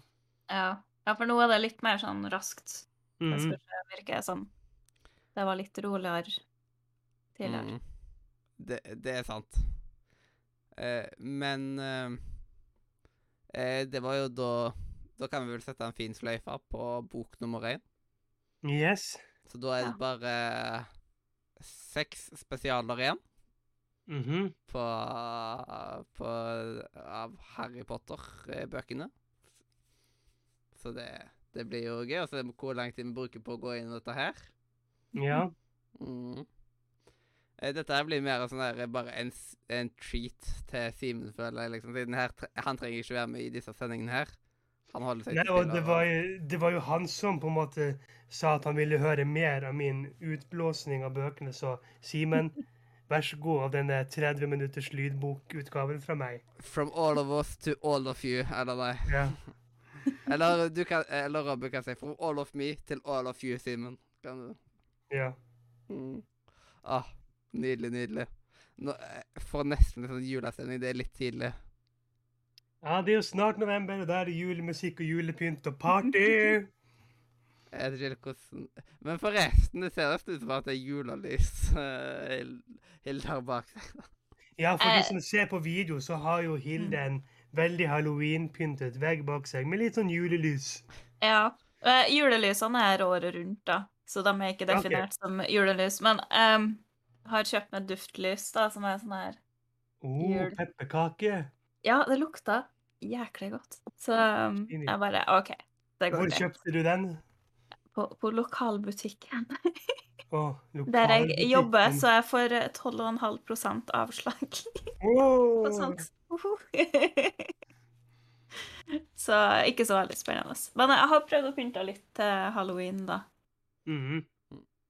Ja. ja, for nå er det litt mer sånn raskt. Det Mhm. skal virke sånn Det var litt roligere tidligere. Mm. Det, det er sant. Eh, men eh, eh, det var jo da Da kan vi vel sette en fin sløyfe på bok nummer én. Yes. Så da er det bare seks spesialer igjen. Mhm. på, på av Harry Potter-bøkene. Så det, det blir jo gøy å se hvor lang tid vi bruker på å gå inn i dette her. Ja. Mm. Eh, Dette her blir mer sånn der, bare en, en treat til Simen, føler jeg. liksom. Siden her, han trenger ikke være med i disse sendingene her. Han holder seg Nei, til og det var, det var jo han som på en måte sa at han ville høre mer av min utblåsning av bøkene, så Simen, vær så god av denne 30 minutters lydbokutgaven fra meg. From all of us to all of you, eller nei. Ja. Eller, du kan, eller Robbe kan si from all of me til all of you, Simen. Kan du? ja. Mm. Ah, nydelig, nydelig. Nå, jeg får nesten litt sånn julestemning. Det er litt tidlig. Ja, det er jo snart november, og da er det julemusikk og julepynt og party. Jeg vet ikke helt hvordan Men forresten, det ser nesten ut som at det er julelys uh, har der bak seg. Ja, for de Eh. som ser på video, så har jo Hilde en veldig halloween-pyntet vegg bak seg med litt sånn julelys. Ja. Eh, julelysene er året rundt, da, så de er ikke definert definert som julelys. Men jeg har kjøpt meg duftlys, da, som er sånn her Oh, Jul. pepperkake. Ja, det lukta jæklig godt. Så um, jeg bare OK, det går Hvor greit. kjøpte du den? På, på lokalbutikken. Å, Der jeg jobber, så jeg får eh, 12,5 avslag Åh! på sånt. Så ikke så veldig spennende. Men jeg har prøvd å pynte litt til halloween, da. Mhm.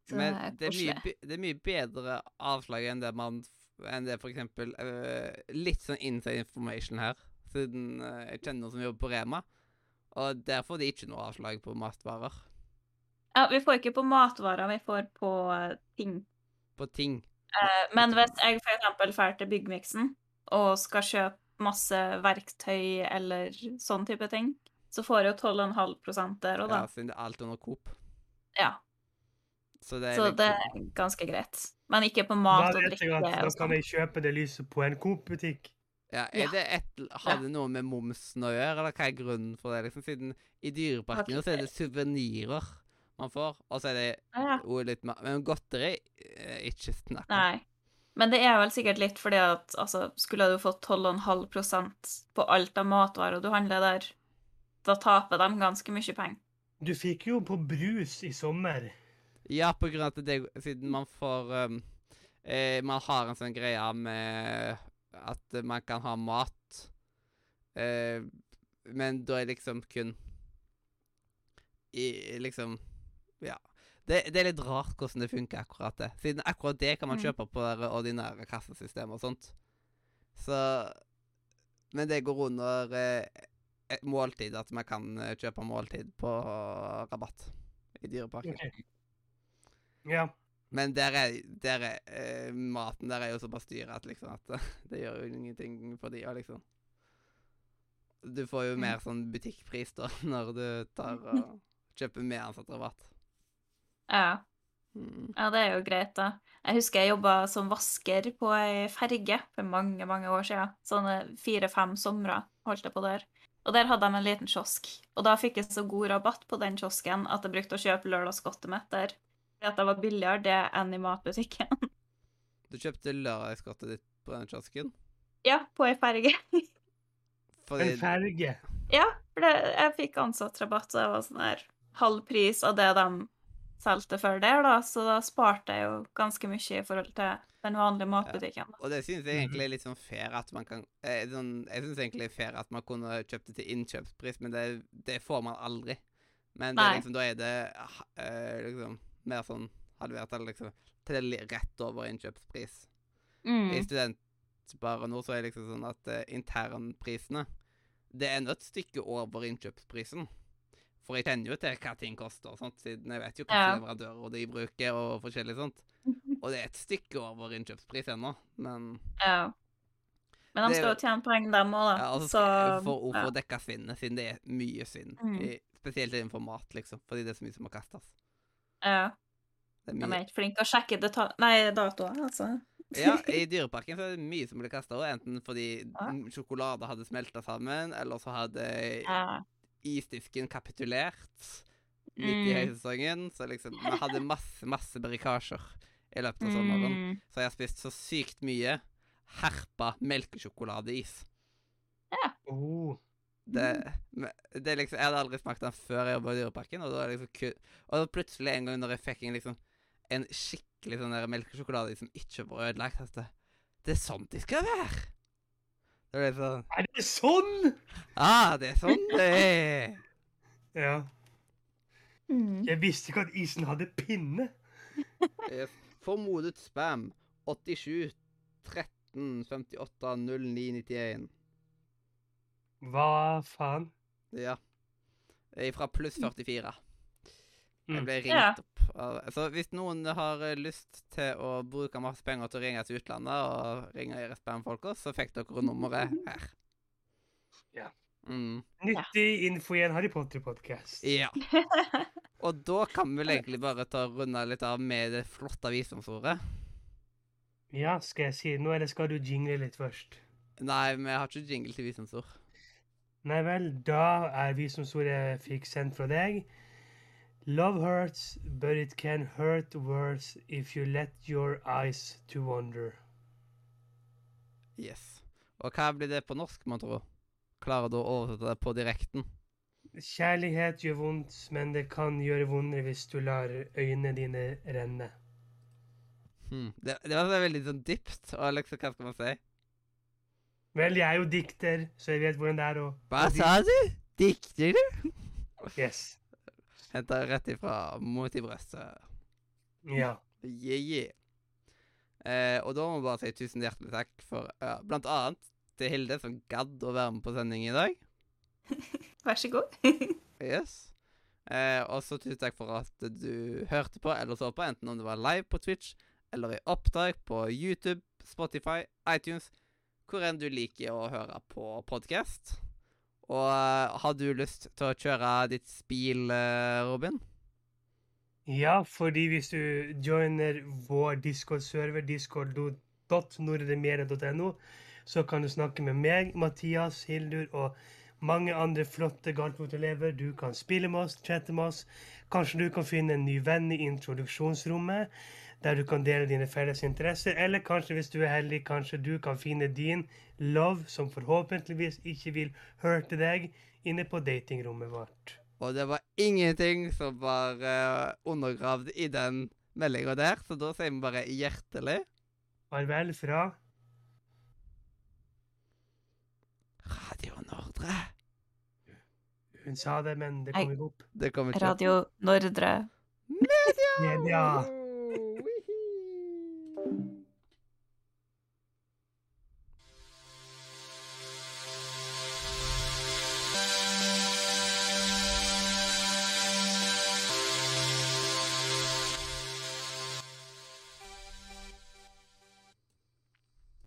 Så Men det er det er, mye, det er mye bedre avslag enn det man enn det for eksempel eh, Litt sånn inside information her, siden uh, jeg kjenner noen som jobber på Rema. Og der får de ikke noe avslag på matvarer. Ja, vi får ikke på matvarer, vi får på eh, ting. På ting. Eh, Men hvis jeg eksempel drar til Byggmiksen og skal kjøpe masse verktøy eller sånn type ting, så får jeg jo 12,5 der og da. Ja, siden det er alt under Coop. Ja, Så det er så det er ganske greit. Men ikke på mat og drikke at da kan sånn. jeg kjøpe det lyset på en Coop-butikk. ja, er Ja. det et, Har det noe med momsen å gjøre, eller hva er grunnen for det? liksom? Siden i Dyreparken så er det suvenirer man får, og så er det Ja. litt mer Men godteri eh, ikke snakk om. Nei. Men det er vel sikkert litt fordi at altså, skulle du fått 12,5% på alt av matvarer du handler der, da taper de ganske mye penger. Du fikk jo på brus i sommer. Ja, på grunn av at det, siden man får um, eh, Man har en sånn greie med at man kan ha mat, eh, men da er liksom kun i liksom Ja. Det, det er litt rart hvordan det funker, akkurat det. Siden akkurat det kan man Mm. kjøpe på det ordinære kassesystemet og sånt. Så Men det går under eh, et måltid, at man kan eh, kjøpe måltid på rabatt i Dyreparken. Ok. Ja. Men der er, der er eh, maten der er jo såpass dyr at liksom at det, det gjør jo ingenting for de òg, liksom. Du får jo mer sånn butikkpris da, når du tar og kjøper med ansatt rabatt. Ja. Mm. Ja, det er jo greit, da. Jeg husker jeg jobba som vasker på ei ferge for mange, mange år siden. Sånne fire-fem somre holdt jeg på der. Og der hadde de en liten kiosk. Og da fikk jeg så god rabatt på den kiosken at jeg brukte å kjøpe lørdagsgodtet mitt der. At det var billigere det enn i matbutikken. Du kjøpte lørdagsgodtet ditt på den kiosken? Ja, på ei ferge. Fordi En ferge. Ja, for det, jeg fikk ansattrabatt, så det var sånn her halv pris av det de solgte før der, da, så da sparte jeg jo ganske mye i forhold til den vanlige matbutikken. Ja. Og det synes jeg egentlig er litt sånn fair at man kan eh, sånn, Jeg synes egentlig er fair at man kunne kjøpt det til innkjøpspris, men det, det får man aldri. Men det, er liksom, da er det eh, liksom mer sånn halvert, eller liksom til rett over innkjøpspris. I Mm. studentbare nå så er det liksom sånn at uh, internprisene Det er et stykke over innkjøpsprisen. For jeg kjenner jo til hva ting koster, sånt, siden jeg vet jo hvilke Ja. leverandører de bruker, og forskjellig sånt. Og det er et stykke over innkjøpspris ennå, men Ja. Men de skal jo tjene poeng, dem òg, da. Ja, altså så for å få ja. dekka svinnet, siden det er mye svinn. Mm. i- Spesielt innenfor mat, liksom. Fordi det er så mye som må kastes. Ja. Det De er ikke flinke til å sjekke. Nei, datoer, altså. Ja, i Dyreparken så er det mye som blir kasta, enten fordi Ja. sjokolade hadde smelta sammen, eller så hadde Ja. isdisken kapitulert midt i Mm. høysesongen. Så liksom, vi hadde masse, masse berikasjer i løpet av sommeren. Mm. Så jeg har spist så sykt mye herpa melkesjokoladeis. Oh. Det, det er liksom, Jeg hadde aldri smakt den før jeg jobba i Dyreparken. Og liksom Og da plutselig en gang når jeg fikk en liksom en skikkelig sånn der melkesjokolade som ikke var ødelagt det, det er sånn de skal være! Det ble sånn Er det sånn?! Ah, det er sånn det er! Ja. Mm. Jeg visste ikke at isen hadde pinne. Formodet spam 87 13 58 09 91. Hva faen? Ja. Fra pluss 44. Jeg Mm. ble ringt Ja. opp. Så hvis noen har eh, lyst til å bruke masse penger til å ringe til utlandet og ringe i folk også, så fikk dere nummeret her. Ja. Mm. Nyttig info i en Harry Potter-podkast. Ja. Og da kan vi vel egentlig bare ta runde litt av med det flotte visdomsordet. Ja, skal jeg si det nå, eller skal du jingle litt først? Nei, vi har ikke jingle til visdomsord. Nei vel, da er visdomsordet jeg fikk sendt fra deg. Love hurts, but it can hurt worse if you let your eyes to wander. Yes. Og hva blir det på norsk, man tror? Klarer du å oversette det på direkten? Kjærlighet gjør vondt, men det kan gjøre vondere hvis du lar øynene dine renne. Hmm. Det, det var så veldig sånn dypt, og liksom, hva skal man si? Vel, jeg er jo dikter, så jeg vet hvordan det er å Hva dik- sa du? Dikter du? Yes. Henta rett ifra mot i brøstet. Ja. Yeah, yeah. Eh, og da må vi bare si tusen hjertelig takk for ja, blant annet til Hilde, som gadd å være med på sending i dag. Vær så god. Yes. Eh, og så tusen takk for at du hørte på eller så på, enten om det var live på Twitch eller i opptak på YouTube, Spotify, iTunes, hvor enn du liker å høre på podkast. Og eh, har du lyst til å kjøre ditt spil, eh, Robin? Ja, fordi hvis du joiner vår Discord-server, discord.nordremere.no, så kan du snakke med meg, Mathias, Hildur og mange andre flotte Galtvort-elever. Du kan spille med oss, chatte med oss. Kanskje du kan finne en ny venn i introduksjonsrommet, der du kan dele dine felles interesser. Eller kanskje, hvis du er heldig, kanskje du kan finne din love, som forhåpentligvis ikke vil hurte deg, inne på datingrommet vårt. Og det var ingenting som var uh, undergravd i den meldinga der, så da sier vi bare hjertelig Farvel fra Radio Nordre. Hun sa det, men det kom ikke opp. Det kommer ikke Radio Nordre. Media. Wihi.